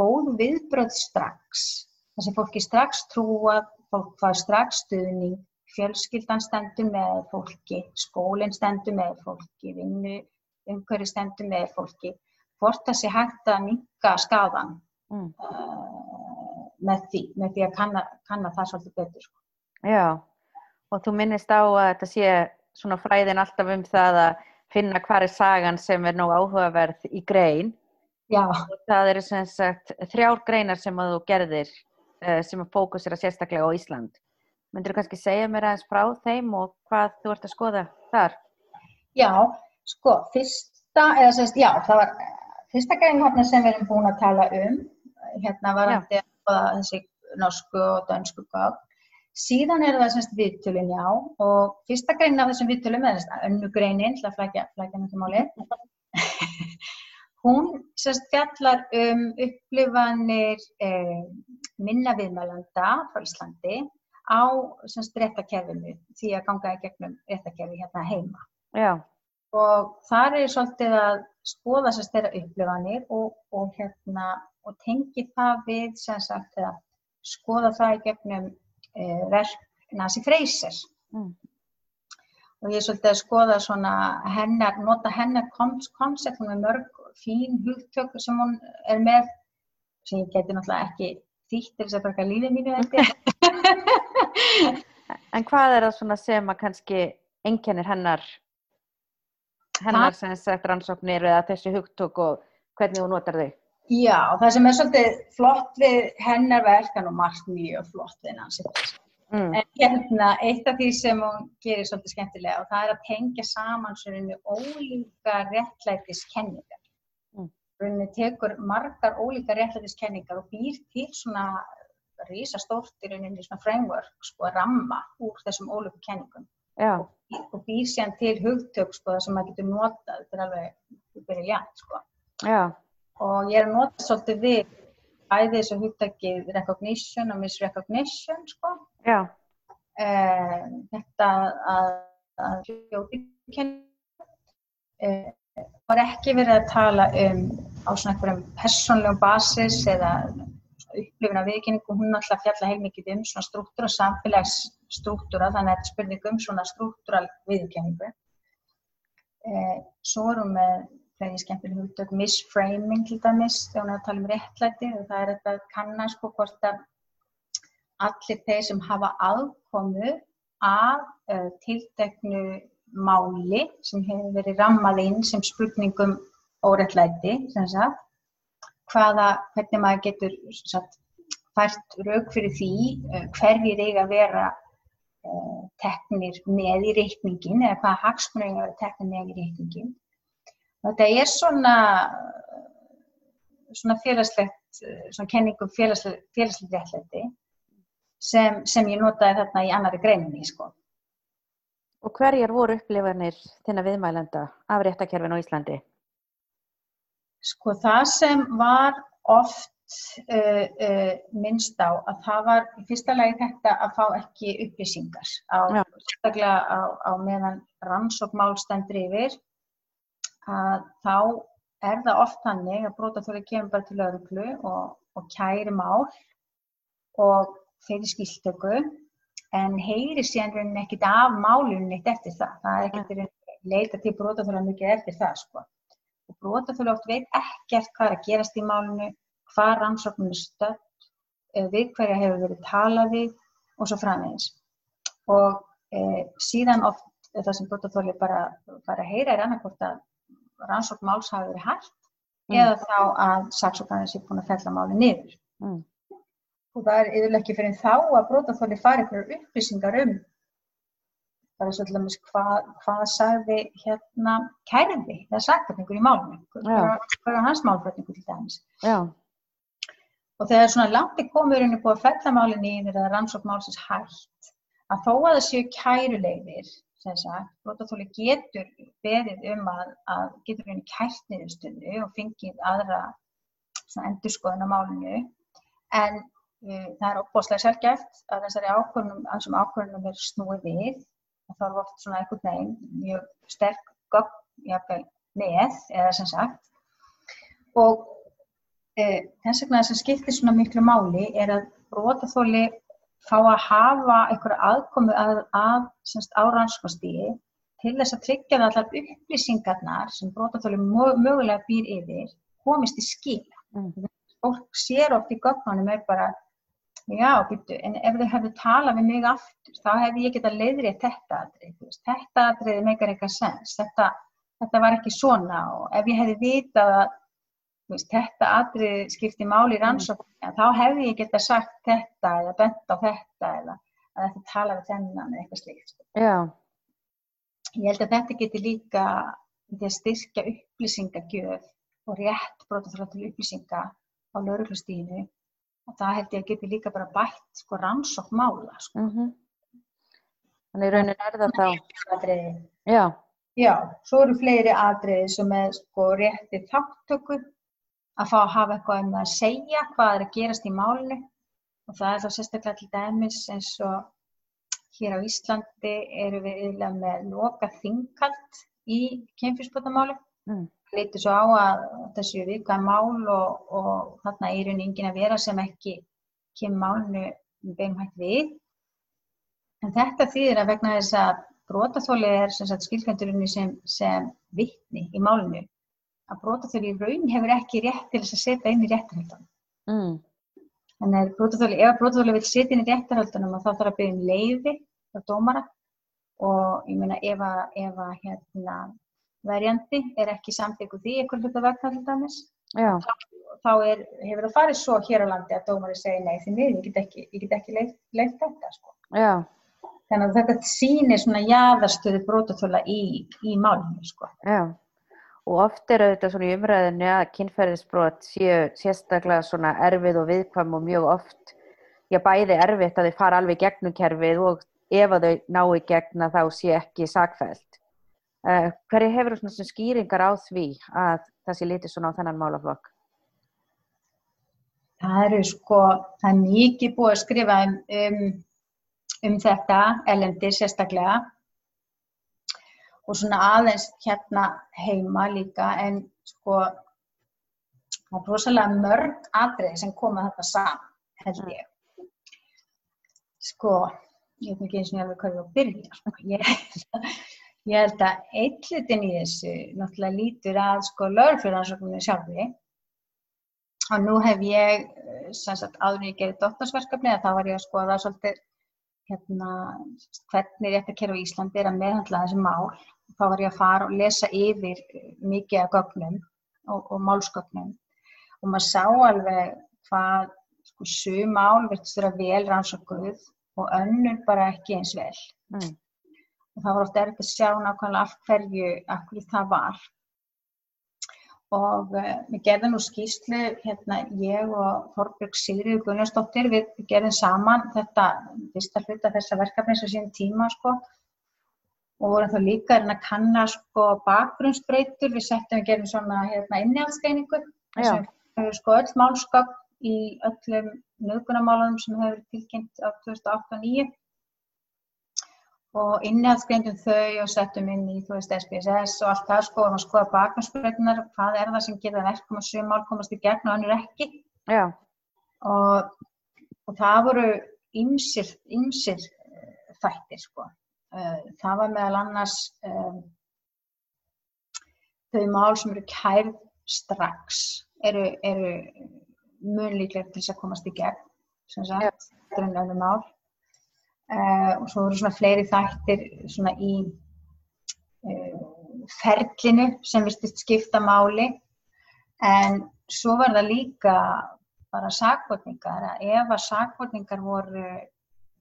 B: góð viðbröð strax. Þar sem fólki strax trúa fólk fær strax stuðning fjölskyldan stendur með fólki skólinn stendur með fólki vinnu umhverju stendur með fólki hvort það sé hægt að minka skadan
A: mm.
B: uh, með því með því að kanna, kanna það svolítið betur sko.
A: já. Og þú minnist á að þetta sé svona fræðin alltaf um það að finna hvar er sagan sem er nóg áhugaverð í grein.
B: Já,
A: og það eru sem sagt þrjár greinar sem að þú gerðir uh, sem að fókusera sérstaklega á Ísland. Myndir þú kannski segja mér aðeins frá þeim og hvað þú ert að skoða þar?
B: já, sko, fyrsta, eða sérst, já, það var eh, fyrsta grein sem við erum búin að tala um, hérna varandi að þessi norsku og dönsku gögn. Síðan er það semst viðtölin, já, og fyrsta grein af þessum viðtölum, eða semst önnu greinin, til að flækja, flækja mjög máli, hún semst fjallar um upplifanir eh, minna viðmælanda frá Íslandi á semst réttakerfinu, því að ganga í gegnum réttakerfi hérna heima.
A: Já,
B: Og þar er svolítið að skoða semst þeirra upplifanir og, og hérna, og tengi það við sagt, skoða það í gegnum eh, verk Nasi Freyser.
A: mm.
B: og ég er svolítið að skoða svona hennar, nota hennar koncept, hún er mörg fín hugtök sem hún er með sem ég geti náttúrulega ekki þýtt til þess að braka lífið mínu eftir.
A: en hvað er það svona sem að kannski einkennir hennar hennar sem sagt rannsóknir eða þessi hugtök og hvernig þú notar þau?
B: Já, það sem er svolítið flott við hennar verk, hann og margt mjög flott við Fraser.
A: Mm.
B: En hérna, eitt af því sem hún gerir svolítið skemmtilega og það er að tengja saman svona ólíka réttlætiskenningar.
A: Mm.
B: Rauninni tekur margar ólíka réttlætiskenningar og býr til svona risastórt í rauninni svona framework, sko, ramma úr þessum ólíku kenningum
A: Já,
B: og býr síðan til hugtök, sko, sem maður getur notað, þetta er alveg briljant, sko. Og ég er að nota svolítið við bæði þessu hugtakið recognition og misrecognition, sko. Eh, þetta að, að eh, var ekki verið að tala um á svona einhverjum persónlegum basis eða upplifin af viðkynningu, hún alltaf fjalla heilmikið um svona struktúra, samfélagsstruktúra, þannig að þetta er spurning um svona struktúral viðkynningu. Eh, svo erum við fleiri skemmtileg hugtök, misframing til dæmis, þegar hún er að tala um réttlæti og það er þetta að kanna sko hvort að allir þeir sem hafa aðkomu að uh, tilteknu máli sem hefur verið rammað inn sem spurningum sagt, hvaða, hvernig maður getur sagt, fært rauk fyrir því uh, hverjir eiga að vera teknir með í reikningin eða hvaða að vera teknir með í reikningin. Þetta er svona, svona félagslegt, svona kenningum félagslegt, félagslegt réttlæti sem, sem ég notaði þarna í annari greininni, sko.
A: Og hverjar voru upplifanir þinna viðmælenda af réttakerfin á Íslandi?
B: Sko það sem var oft uh, uh, minnst á að það var í fyrsta lagi þetta að fá ekki upplýsingar á, á, á meðan rannsókmál stendur yfir að þá er það oft þannig að brotaþóri kemur bara til lögreglu og, og kæri mál og fyrir skiltöku en heyri síðan ekkit af málunum neitt eftir það. Það er ekkert leita til brotaþóra mikið eftir það sko. Og brotaþóra oft veit ekkert hvað er að gerast í málunu, hvað rannsóknum er stödd, eh, við hverja hefur verið talað við og svo framvegis. Og e, síðan oft er það sem brotaþóri bara fara að heyra er annarkvort að rannsókn máls hafi verið hægt
A: Mm.
B: eða þá að saksóknarnir sé búin að fella máli niður
A: Mm.
B: og það er yfirlega ekki fyrir þá að brotaþóli fari einhverjar upplýsingar um bara svo til dæmis hvað, hvað sagði hérna kærandi eða sakfræðingur í málunum
A: Já.
B: hvað er hans málfræðingur til dæmis
A: Já,
B: og þegar svona langt er komurinn búið að fella málinn í þegar rannsókn málsins hægt að þó að það séu kærulegðir sem sagt, brotaþóli getur beðið um að, að getur henni kært niðurstöðu og fengið aðra endurskoðun á málinu. En uh, það er opbóðslega sjálfgæft að þessari ákvörnum, að þessum ákvörnum er snúið við. Þá er oft svona einhvern veginn mjög sterk gögn með eða sem sagt. Og þess vegna sem skiptir svona miklu máli er að brotaþóli fá að hafa einhverja aðkomu að, að semst, á rannsókastíði til þess að tryggja að allar upplýsingarnar sem brotaþóli mögulega býr yfir komist í skila
A: mm.
B: fólk sér oft í gögnunum er bara, já, býttu, en ef þau hefðu talað við mig aftur, þá hefði ég getað leiðrið þetta veist, þetta atrið meikar eitthvað sens, þetta, þetta var ekki svona. Og ef ég hefði vitað að, veist, þetta atrið skipti máli í rannsókn, mm. þá hefði ég geta sagt þetta eða bent á þetta eða að þetta tala við þennan eða eitthvað slíkt. Sko.
A: Já.
B: Ég held að þetta geti líka því að styrkja upplýsingagjöf og rétt brotaþrótt til upplýsinga á lauruglustíðinu og það held ég að geti líka bara bætt sko rannsókn mála sko.
A: Mm -hmm. Þannig raunin er það þá.
B: Já. Já, svo eru fleiri atriði sem er sko rétti þáttöku að fá að hafa eitthvað um að segja hvað er að gerast í málinu og það er þá sérstaklega til dæmis eins og hér á Íslandi eru við yfirlega með loka þingkald í kemfjörnsbótamáli. Mm. Það lítið svo á að þessu viðkvæða mál og, og þarna er einu yngin að vera sem ekki kemur málinu beinum hægt við. En þetta þýðir að vegna þess að brotaþólið er skilkvæmdurinni sem, sem vittni í málinu að brotaþólið í raun hefur ekki rétt til þess að setja inn í réttarhaldunum. Mm. Þannig að ef brotaþólið vil setja inn í réttarhaldunum þá þarf að byrja um leiði frá dómara og ég meina ef að, ef að hérna, verjandi er ekki samtíkuð hluta vegna til dæmis þá, þá er, hefur það farið svo hér á landi að dómari segir nei því miður, ég get ekki, ég get ekki leitt, leitt þetta sko. Þannig að þetta sýnir svona jáðarstöðu brotaþóla í, í málunum sko.
A: Já. Og oft er auðvitað svona í umræðinu að kynferðisbrot séu sérstaklega svona erfið og viðkvæm og mjög oft, já bæði erfitt að þið fara alveg gegnum kerfið og ef að þau ná í gegna þá sé ekki sakfælt. Uh, eh, hverju hefur þú svona skýringar á því að það sé litið svona á þennan málaflokk?
B: Það eru sko, það er mikið búið að skrifa um, um, um þetta, elendi sérstaklega og svona aðeins hérna heima líka en sko það er rosalega mörg aðrið sem koma þetta saman, held ég. Sko, ég veit ekki eins og ég alveg hvað ég á að byrja sko. ég, ég held að eitlutin í þessu náttúrulega lítur að sko lögurfjörðansökunni sjálfi og nú hef ég sem sagt áður en ég gerði doktorsverkefni að þá var ég að skoða svolítið hérna hvernig rétt að kerfa í Íslandi er að meðhandla þessi mál þá var ég að fara og lesa yfir mikið af gögnum og, og málsgögnum og maður sá alveg hvað sko sum mál verður að vel rannsókuð og önnur bara ekki eins vel. Mm. Og það var ofta erfitt að sjá nákvæmlega af hverju, af hverju það var. Og uh, við gerðum nú skýslu, hérna ég og Þorbjörg Sigriður Gunnarsdóttir, við gerðum saman þetta, fyrsta hluta þessa verkefni sem séum tíma sko. Og vorum þá líka að kanna sko bakgrunnsbreytur, við settum og gerum svona hérna innihaldsgreiningu, þess að við höfum sko öll málskap í öllum nöðgunarmálunum sem hefur tilkynnt á 2008-2009 og innihaldsgreindum þau og settum inn í, þú veist, SPSS og allt það sko og maður skoða baknarspröðunar, hvað er það sem geta verkum að sögum mál komast í gegn og annir ekki. Og, og það voru ymsir, ymsir uh, þættir sko. Uh, það var meðal annars um, þau mál sem eru kærð strax eru, eru mun líklega til þess að komast í gegn sem sagt, þetta er einu önnum ál uh, og svo eru svona fleiri þættir svona í uh, ferlinu sem virtist skipta máli. En svo var það líka bara sakvotningar að ef að sakvotningar voru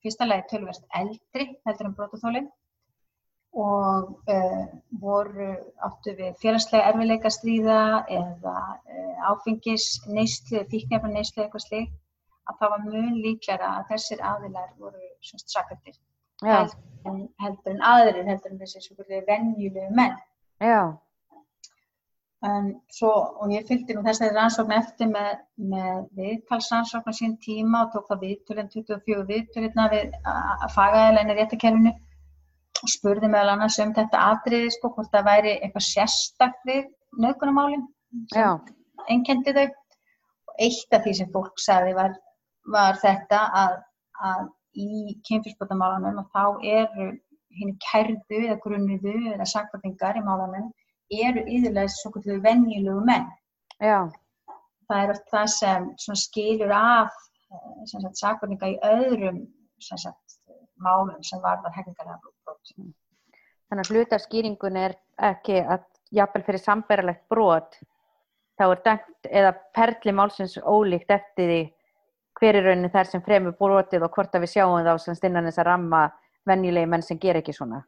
B: fyrsta lagi tölverst eldri heldur en brotathólinn og uh, voru áttu við félagslega erfiðleika stríða eða uh, áfengis neyslu, fíknefna neyslu eitthvað slik að það var mjög líklæra að þessir aðilar voru svona sakrættir
A: ja.
B: heldur, heldur en aðrir heldur en þessi svona venjulegu menn.
A: Já.
B: En svo, og ég fylgdi nú þess að það er rannsókn eftir með, með viðtalsrannsókn á sín tíma og tók það viðtölinn 24 viðtölinn við að fagaðilegna réttakerfinu og spurði meðal annars um þetta atriði sko, hvort það væri eitthvað sérstakkt við nöðgunarmálinn sem einnkendi þau. Og eitt af því sem fólk sagði var, var þetta að, að í kynfyrsbótamálunum og þá eru hinn kærðu eða grunniðu eða sakvartingar í málunum eru yfirlega svo kvöldu venjulegu menn
A: Já.
B: það er það sem skilur af eh, sakvartinga í öðrum sagt, málum sem varðar hengarlega brot. Mm.
A: Þannig að hlutaskýringun er ekki að jafnvel fyrir samberðalegt brot þá er dæmt eða perli málsins ólíkt eftir því hver er raunin þær sem fremur brotið og hvort að við sjáum þá sem stinnan þess að ramma venjulegi menn sem ger ekki svona.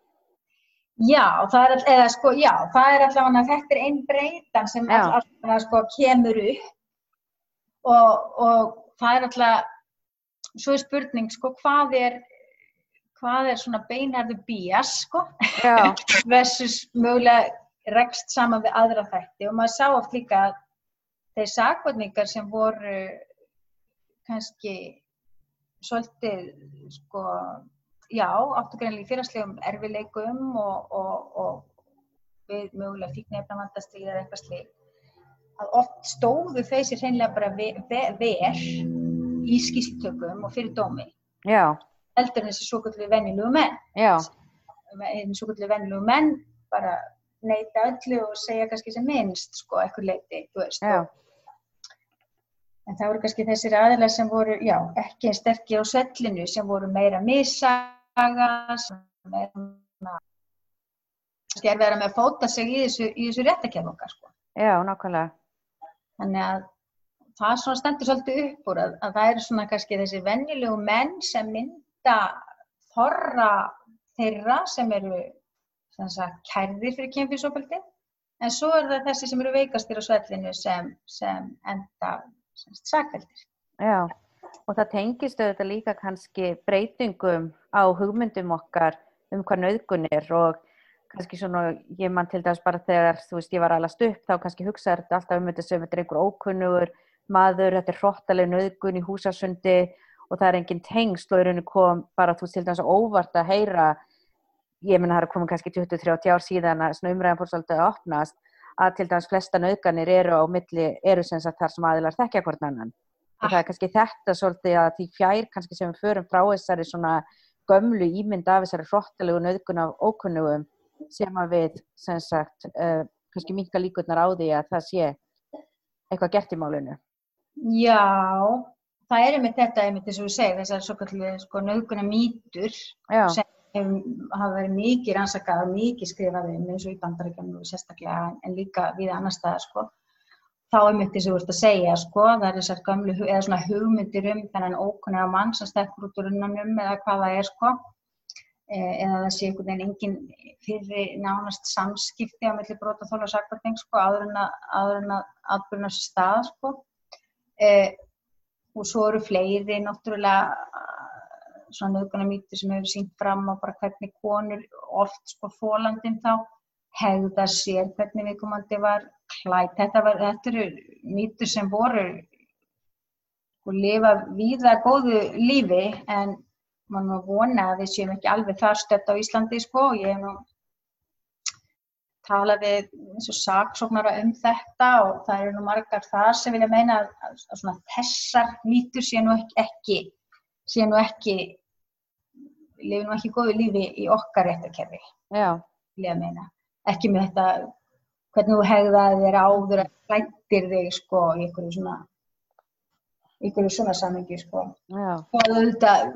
B: Já, það er, eða, sko, já, það er allavega, þetta er einn breytan sem
A: Já.
B: allavega sko, kemur upp og, og það er allavega, svo er spurning, sko, hvað er, hvað er svona beinharðu bías, sko, versus mögulega rekst saman við aðra þætti og maður sá oft líka að þeir sakvarningar sem voru kannski svolítið sko, já, áttu greinlega í fyrirslegum erfileikum og, og, og við mögulega fíknefna vandastíð eða eitthvað slík að oft stóðu þeir sér hreinlega bara ve ve ver í skýrslutökum og fyrir dómi.
A: Já,
B: heldur en þessi svo kvöldu venjulegu menn. Einn svo kvöldu venjulegu menn bara neita öllu og segja kannski sem minnst sko, eitthvað leiti, þú veist. Og, en það voru kannski þessir aðilar sem voru, já, ekki einn sterkir á svellinu, sem voru meira missaga sem meira kannski er verið með að fóta sig í þessu, þessu réttakjæf okkar sko.
A: já, nákvæmlega.
B: þannig að það svona stendur svolítið upp úr að, að það eru svona kannski þessi venjulegu menn sem mynda þorra þeirra sem eru sem sagt, kærðir fyrir kynfísofaldi en svo er það þessi sem eru veikastir á svellinu sem, sem enda sakveldir.
A: Já, og það tengist auðvitað líka kannski breytingum á hugmyndum okkar um hvað nöðgun er og kannski svona, ég man til dæmis bara þegar, þú veist, ég var alast upp, þá kannski hugsaði þetta alltaf um þetta sem þetta er einhver ókunnugur maður, þetta er hrottaleg nöðgun í húsasundi og það er engin tengsl og í rauninu kom bara, þú veist, til dæmis óvart að heyra, ég menna það er komið kannski 20-30 ár síðan að svona umræðan fór svolítið að opnast, að til dæmis flesta nöðganir eru á milli, eru sem sagt þar sem aðilar þekkja hvort annan. Og það er kannski þetta svolítið að því fjær kannski sem við förum frá þessari svona gömlu ímynd af þessari hrottalegu nöðgun af ókunnugum sem að við sem sagt uh, kannski minka líkurnar á því að það sé eitthvað gert í málinu.
B: Já, það er einmitt þetta einmitt eins og við segjum, þessar svo kallið sko, nöðguna mýtur sem hafa verið mikið rannsakað og mikið skrifað um eins og í bandaríkjum sérstaklega en- líka við annar staðar sko. Þá er mitt þess að þú ert að segja sko, það er þessar gamlu eða svona hugmyndir um þennan ókunniga mann sem stekkur út úr unnanum eða hvað það er sko. Eh, eða það sé einhvern veginn engin fyrir nánast samskipti á milli brotaþóla og sakvarting sko, áður en að, áður en að atbyrna sér stað sko. Eh, og svo eru fleiri náttúrulega svona nöðguna mýtur sem hefur sínt fram á bara hvernig konur oft sko fólandin þá hegða sér hvernig viðkomandi var klætt. Þetta, var, þetta eru mýtur sem voru og lifa víða góðu lífi en nú að vona að við séum ekki alveg þar stött á Íslandi sko og ég hef nú talað við eins og saksóknara um þetta og það eru nú margar þar sem vilja meina að, að, að þessar mýtur sé nú ekki, ekki sé nú ekki lifi nú ekki góðu lífi í okkar réttarkerfi, ekki með þetta hvernig þú hegðaði þér áður að klættir þig sko í einhverju svona í einhverju svona samengi sko.
A: Já,
B: og auðvitað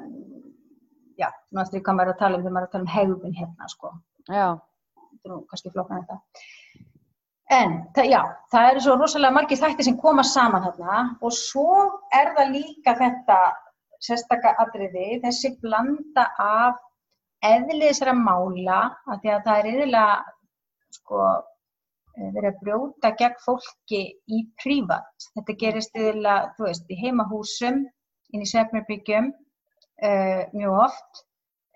B: já, hvað maður er að tala um þegar maður er að tala um hegðun hérna sko.
A: Já,
B: þetta er nú kannski flokkan þetta. En það, já, það eru svo rosalega margir þættir sem koma saman þarna og svo er það líka þetta sérstaka atriði, þessi blanda af eðli þessara mála, af því að það er yfirlega sko eh, verið að brjóta gegn fólki í prívat. Þetta gerist yfirlega, þú veist, í heimahúsum, inn í svefnarbyggjum, uh, mjög oft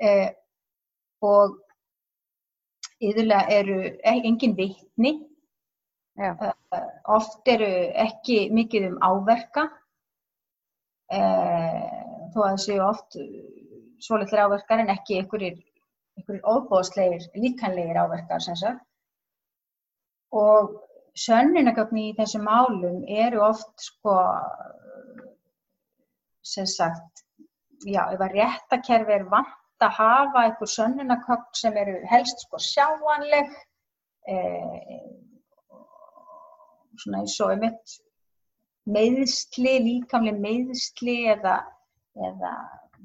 B: uh, og yðurlega eru e- engin vitni,
A: já,
B: oft eru ekki mikið um áverka, uh, þó að það séu oft svolítið áverkar en ekki einhverjir, óbóðslegir, líkanlegir áverkar sem sagt. Og sönnunagögn í þessum málum eru oft sko, sem sagt, já, ef að réttakerfi er vant að hafa einhver sönnunagögn sem eru helst sko sjáanleg, eh, svona eins og einmitt meiðsli, líkamlega meiðsli eða, eða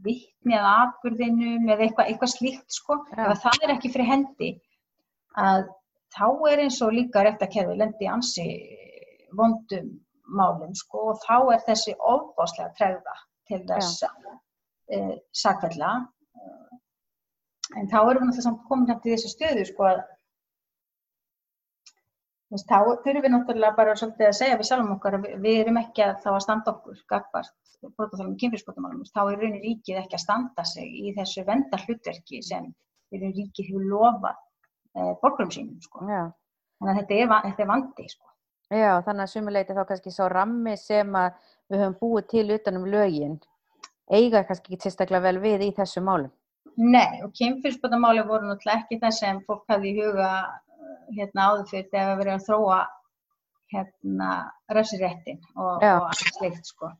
B: vitni að atbyrðinum eða eitthvað, eitthvað slíkt sko,
A: Já.
B: ef það er ekki fyrir hendi að þá er eins og líka réttakerfi lendi ansi vondum málum sko og þá er þessi ofbáslega tregða til þess að uh, sakvella en þá erum við náttúrulega samt komin hægt í þessu stöðu sko að veist, þá þurfum við náttúrulega bara svolítið að segja við sjálfum okkar að við, við erum ekki að þá að standa okkur gagvart brotaþálum kynfyrsbótamálum þá er raunin ríkið ekki að standa sig í þessu vendar hlutverki sem raunin ríkið hefur lofað eh, borgurum sínum sko. þannig að þetta er, þetta er vandi sko.
A: Já, þannig að sumuleiti þá kannski sá rammi sem að við höfum búið til utanum lögin eiga kannski ekki sérstaklega vel við í þessu málum.
B: Nei, og kynfyrsbótamáli voru náttúrulega ekki það sem fólk hafði í huga hérna áður fyrir þegar við verðum að þróa hérna röfsiréttin og, og allt slikt sko.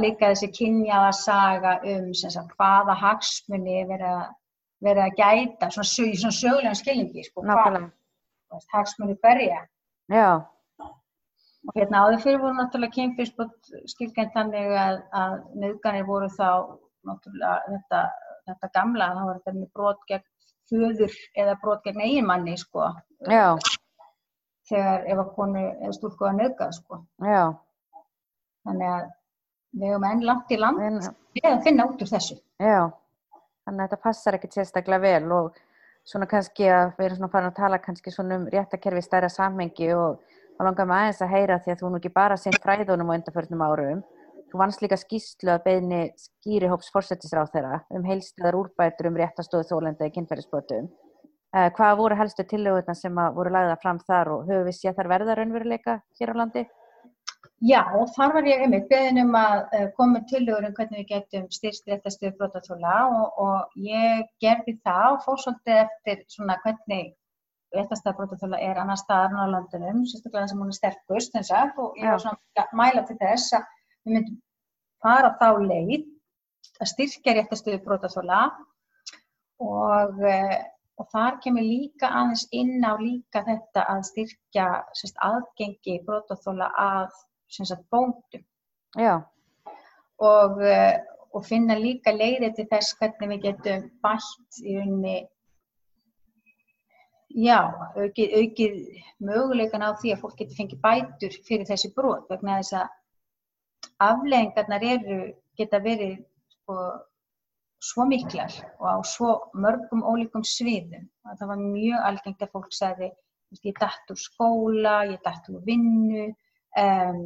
B: Líka þessi kynjaða saga um sagt, hvaða hagsmunni verið að, gæta, svona, sög, svona sögulega skilningi, sko, hvað hagsmunni berja.
A: Já.
B: Og hérna áður fyrir voru náttúrulega kynfyrsbútt skilgænt þannig að, að nöðganir voru þá náttúrulega þetta, þetta gamla, þá var þetta með brot gegn föður eða brot gegn eiginmanni sko.
A: Já.
B: Þegar ef að konu eða stúlku að nöðga sko.
A: Já.
B: Þannig að við höfum enn langt í land en, við að finna út úr þessu.
A: Já, þannig að þetta passar ekkert sérstaklega vel og svona kannski að við erum svona farin að tala kannski svona um réttakerfi stærra samhengi og langar maður aðeins að heyra því að þú nú ekki bara seint fræðunum á undarförnum árum. Þú vannst líka skýslu að beðni skýrihóps fórsetisráð þeirra um heilstæðar úrbætur um réttastóðu þólenda í kynferðisbótum. Uh, hvað voru helstu tillögurna sem voru lagða fram þar og höfum við séð þar verða raunveruleika hér á landi?
B: Já, þar var ég einmitt beðin um að uh, koma tillögur um hvernig við getum styrst réttastöðu brotaþóla og, og ég gerði það og fór svolítið eftir svona hvernig réttastöðu brotaþóla er annar staðar á landunum, sérstaklega sem hún er sterkust eins og ég var svona að mæla til þess að við myndum fara þá leið að styrkja réttastöðu brotaþóla og uh, og þar kemur líka aðeins inn á líka þetta að styrkja sérst, aðgengi brotaþóla að sagt, bóndum. Og, eh, og finna líka leiði til þess hvernig við getum bætt í unni já, aukið, aukið möguleikan á því að fólk getur fengið bætur fyrir þessi brot vegna þess að afleggingarnar eru geta verið sko, svo miklar og á svo mörgum ólíkum sviðum. Að það var mjög algengt að fólk sagði ég dætt úr skóla, ég dætt úr vinnu um,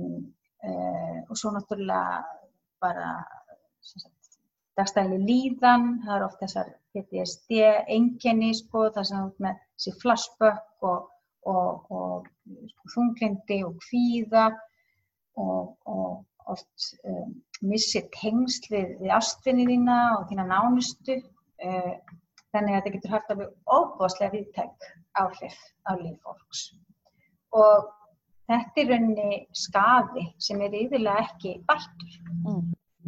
B: uh, og svo náttúrulega bara dagstæðileg líðan, það er oft þessar PTSD enginni sko, það sem er með þessi flashback og, og, og sko, þunglindi og kvíða og, og oft um, missir tengsl við, við ástfinni þína og þína nánustu uh, þannig að þetta getur hægt að vera óbúðslega viðtæk áhrif á líf fólks. Og þetta er rauninni skaði sem er yfirlega ekki bættur. Mm.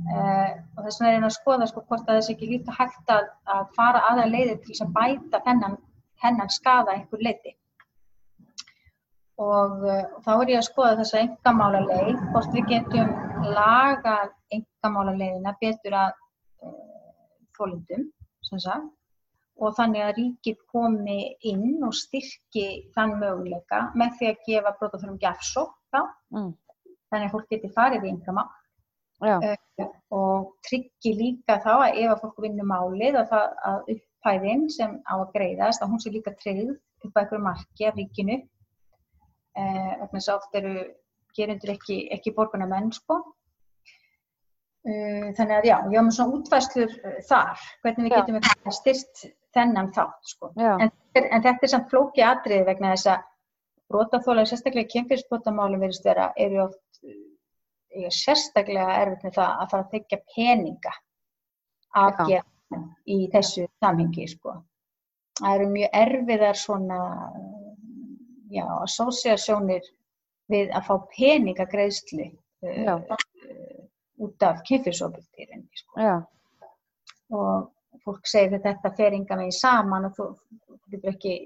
B: uh, og þess vegna er einn að skoða sko hvort að þess ekki líka hægt að, að fara aðra leiði til þess að bæta þennan, þennan skaða einhver leiði og uh, þá er ég að skoða þessa engamála leið hvort við getum laga engamála leiðina betur að sem sagt og þannig að ríkið komi inn og styrki þann möguleika með því að gefa brotaþurum gjafsók þá, mm. þannig að fólk geti farið í yngra mál uh, og tryggi líka þá að ef að fólk vinnur málið að, það, að upphæðin sem á að greiðast að hún sé líka tryggð upp á einhverju marki af ríkinu. Uh, að oft eru gerundur ekki, ekki borgarna menn sko uh, Þannig að já, ég hafa með svona útvæslur þar, hvernig við getum styrst þennan þátt sko. En, en þetta er samt flóki atriði vegna þess að brotaþólar, sérstaklega kemfyrsbótamálum verist vera, eru oft er sérstaklega erfitt með það að fara að þykja peninga af gerðin í þessu samhengi sko. Það eru mjög erfiðar svona já, associasjónir við að fá peningagreðsli uh, út af kemfyrsóbildýrin sko. og fólk segir að þetta fer yngan veginn saman og þú, þú getur ekki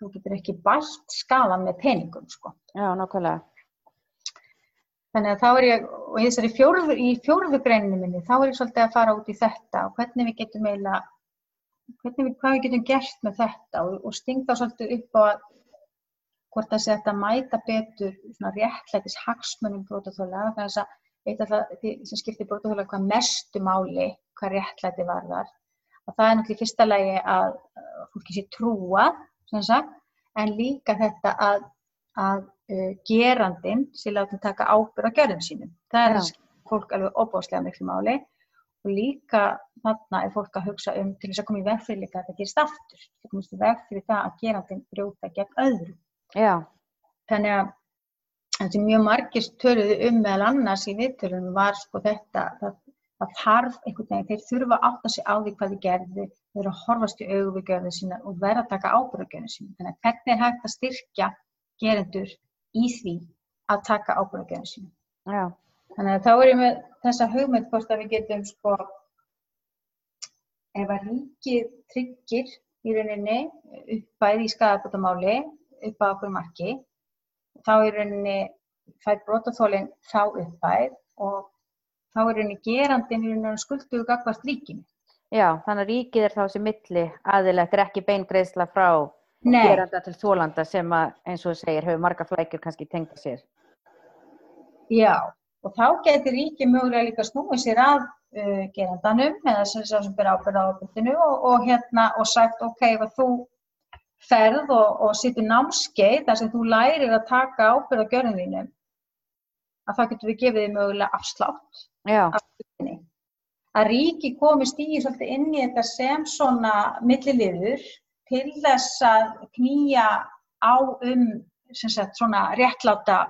B: þú getur ekki bætt skalan með peningum sko.
A: Já, nákvæmlega.
B: Þannig að þá er ég, og í þessari fjóruðu, í fjóruðu greininu minni, þá er ég svolítið að fara út í þetta og hvernig við getum eiginlega, hvernig við, hvað við getum gert með þetta og, og stingta svolítið upp á að hvort það sé að mæta betur svona réttlætis hagsmunum brotaþóla þannig að eitt af það sem skiptir brotaþóla hvað mestu máli hvað réttlæti varðar og það er náttúrulega í fyrsta lagi að fólki sé trúa sagt, en líka þetta að, að uh, gerandin sé látið taka ábyrð á gjörðum sínum. Það er fólk alveg óbáslega miklu máli og líka þarna er fólk að hugsa um til þess að koma í veg fyrir líka að það gerist aftur. Það komist í veg fyrir það að gerandin brjóta gegn öðrum
A: Já.
B: Þannig að það sem mjög margir töluðu um meðal annars í viðtölunum var sko þetta að það þarf einhvern veginn, þeir þurfa að átta sig á því hvað þið gerði, þeir eru að horfast í auðvíkjörðu sína og verða að taka ábyrgjörðu sína. Þannig að hvernig er hægt að styrkja gerendur í því að taka ábyrgjörðu sína.
A: Já.
B: Þannig að þá er ég með þessa hugmynd hvort að við getum sko, ef að ríkið tryggir í rauninni uppbæði í skadabótamáli upp á okkur marki þá er rauninni fætt brotaþólinn þá uppæð og þá er rauninni gerandin rauninni skulduðu gagvast ríkinu.
A: Já, þannig að ríkið er þá sem milli aðilegt er ekki beingreisla frá Nei. geranda til þólanda sem að, eins og segir hefur marga flækjur kannski tengta sér.
B: Já, og þá getur ríkið mögulega líka snúið sér að uh, gerandanum eða sem, sem byrja ábyrða á ábyrðinu og, og hérna og sagt ok, ef þú ferð og, og sittur námskeið þar sem þú lærir að taka ábyrð á gjörðum þínum að það getur við gefið mögulega afslátt af hlutinni. Að ríki komist í svolítið inn í þetta sem svona milliliður til þess að knýja á um sagt, svona réttláta,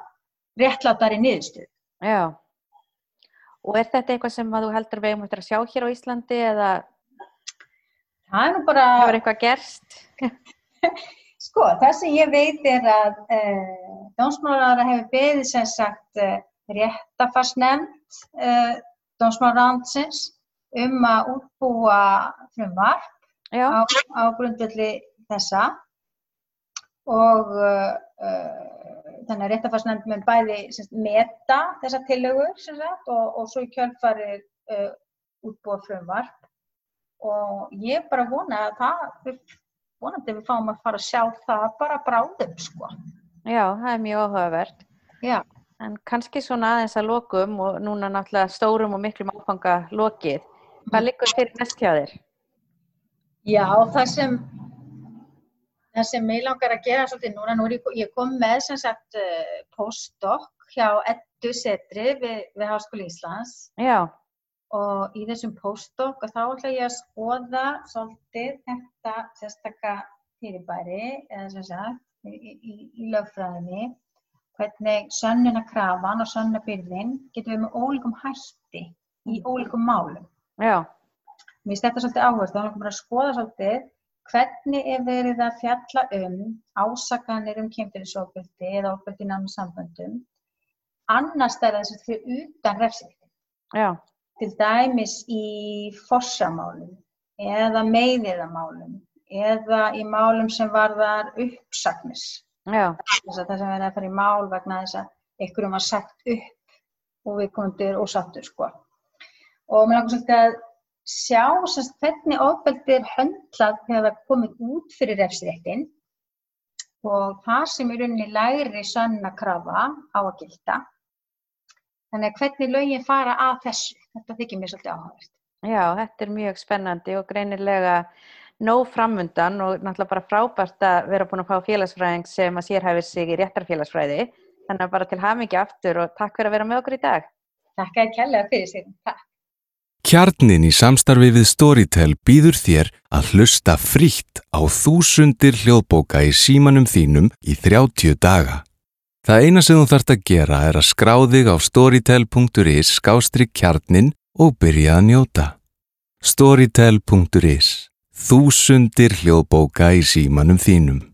B: réttlátari niðurstuð.
A: Já. Og er þetta eitthvað sem þú heldur við um að sjá hér á Íslandi eða
B: það er nú bara...
A: Hefur eitthvað gerst?
B: Sko, það sem ég veit er að uh, Dómsmálaráðara hefur beðið sem sagt uh, réttafarsnefnd uh, Dómsmálaráðansins um að útbúa frumvarp á, á grundvelli þessa. Og þannig að réttafarsnefnd með bæði sagt, meta þessa tillögur sagt, og, og svo í kjölfarið útbúa frumvarp. Og ég bara vona að það vonandi við fáum að fara að sjá það bara bráðum sko.
A: Já, það er mjög áhugavert.
B: Já.
A: En kannski svona aðeins að lokum og núna náttúrulega stórum og miklum áfanga lokið. Hvað likur fyrir næst hjá þér?
B: Já, það sem það sem ég langar að gera svolítið núna, nú er ég, ég kom með sem sagt uh, postdoc hjá Eddu Setri við, við Háskóli Íslands.
A: Já
B: og í þessum postdoc og þá ætla ég að skoða svolítið þetta sérstakka fyrirbæri eða sem sagt í, í, í lögfræðinni hvernig sönnunarkrafan og sönnunarbyrðin getur við með ólíkum hætti í ólíkum málum.
A: Já.
B: Mér finnst þetta svolítið áherslu, þá erum við að skoða svolítið hvernig er verið að fjalla um ásakanir um kemtirisofböldi eða ofböldi námi samböndum annars er það fyrir utan refsið.
A: Já
B: til dæmis í fossamálum eða meiðiðamálum eða í málum sem varðar uppsagnis. Þess að það sem verður að fara í mál vegna þess að ykkurum var sagt upp og við komum til ósattur sko. Og mér langar svolítið að sjá sérst, hvernig ofbeldi er höndlað þegar það komið út fyrir refsréttin og það sem er unni læri sönna krafa á að gilda Þannig að hvernig lögin fara að þessu, þetta þykir mér svolítið áhagast.
A: Já, þetta er mjög spennandi og greinilega nóg framundan og náttúrulega bara frábært að vera búin að fá félagsfræðing sem að sérhæfi sig í réttarfélagsfræði. Þannig að bara til hamingi aftur og takk fyrir að vera með okkur í dag.
B: Takk að ég kella fyrir sig. Takk.
C: Kjarnin í samstarfi við Storytel býður þér að hlusta frítt á þúsundir hljóðbóka í símanum þínum í 30 daga. Það eina sem þú þarfst að gera er að skrá þig á storytel.is skástri kjarnin og byrja að njóta. Storytel.is Þúsundir hljóðbóka í símanum þínum.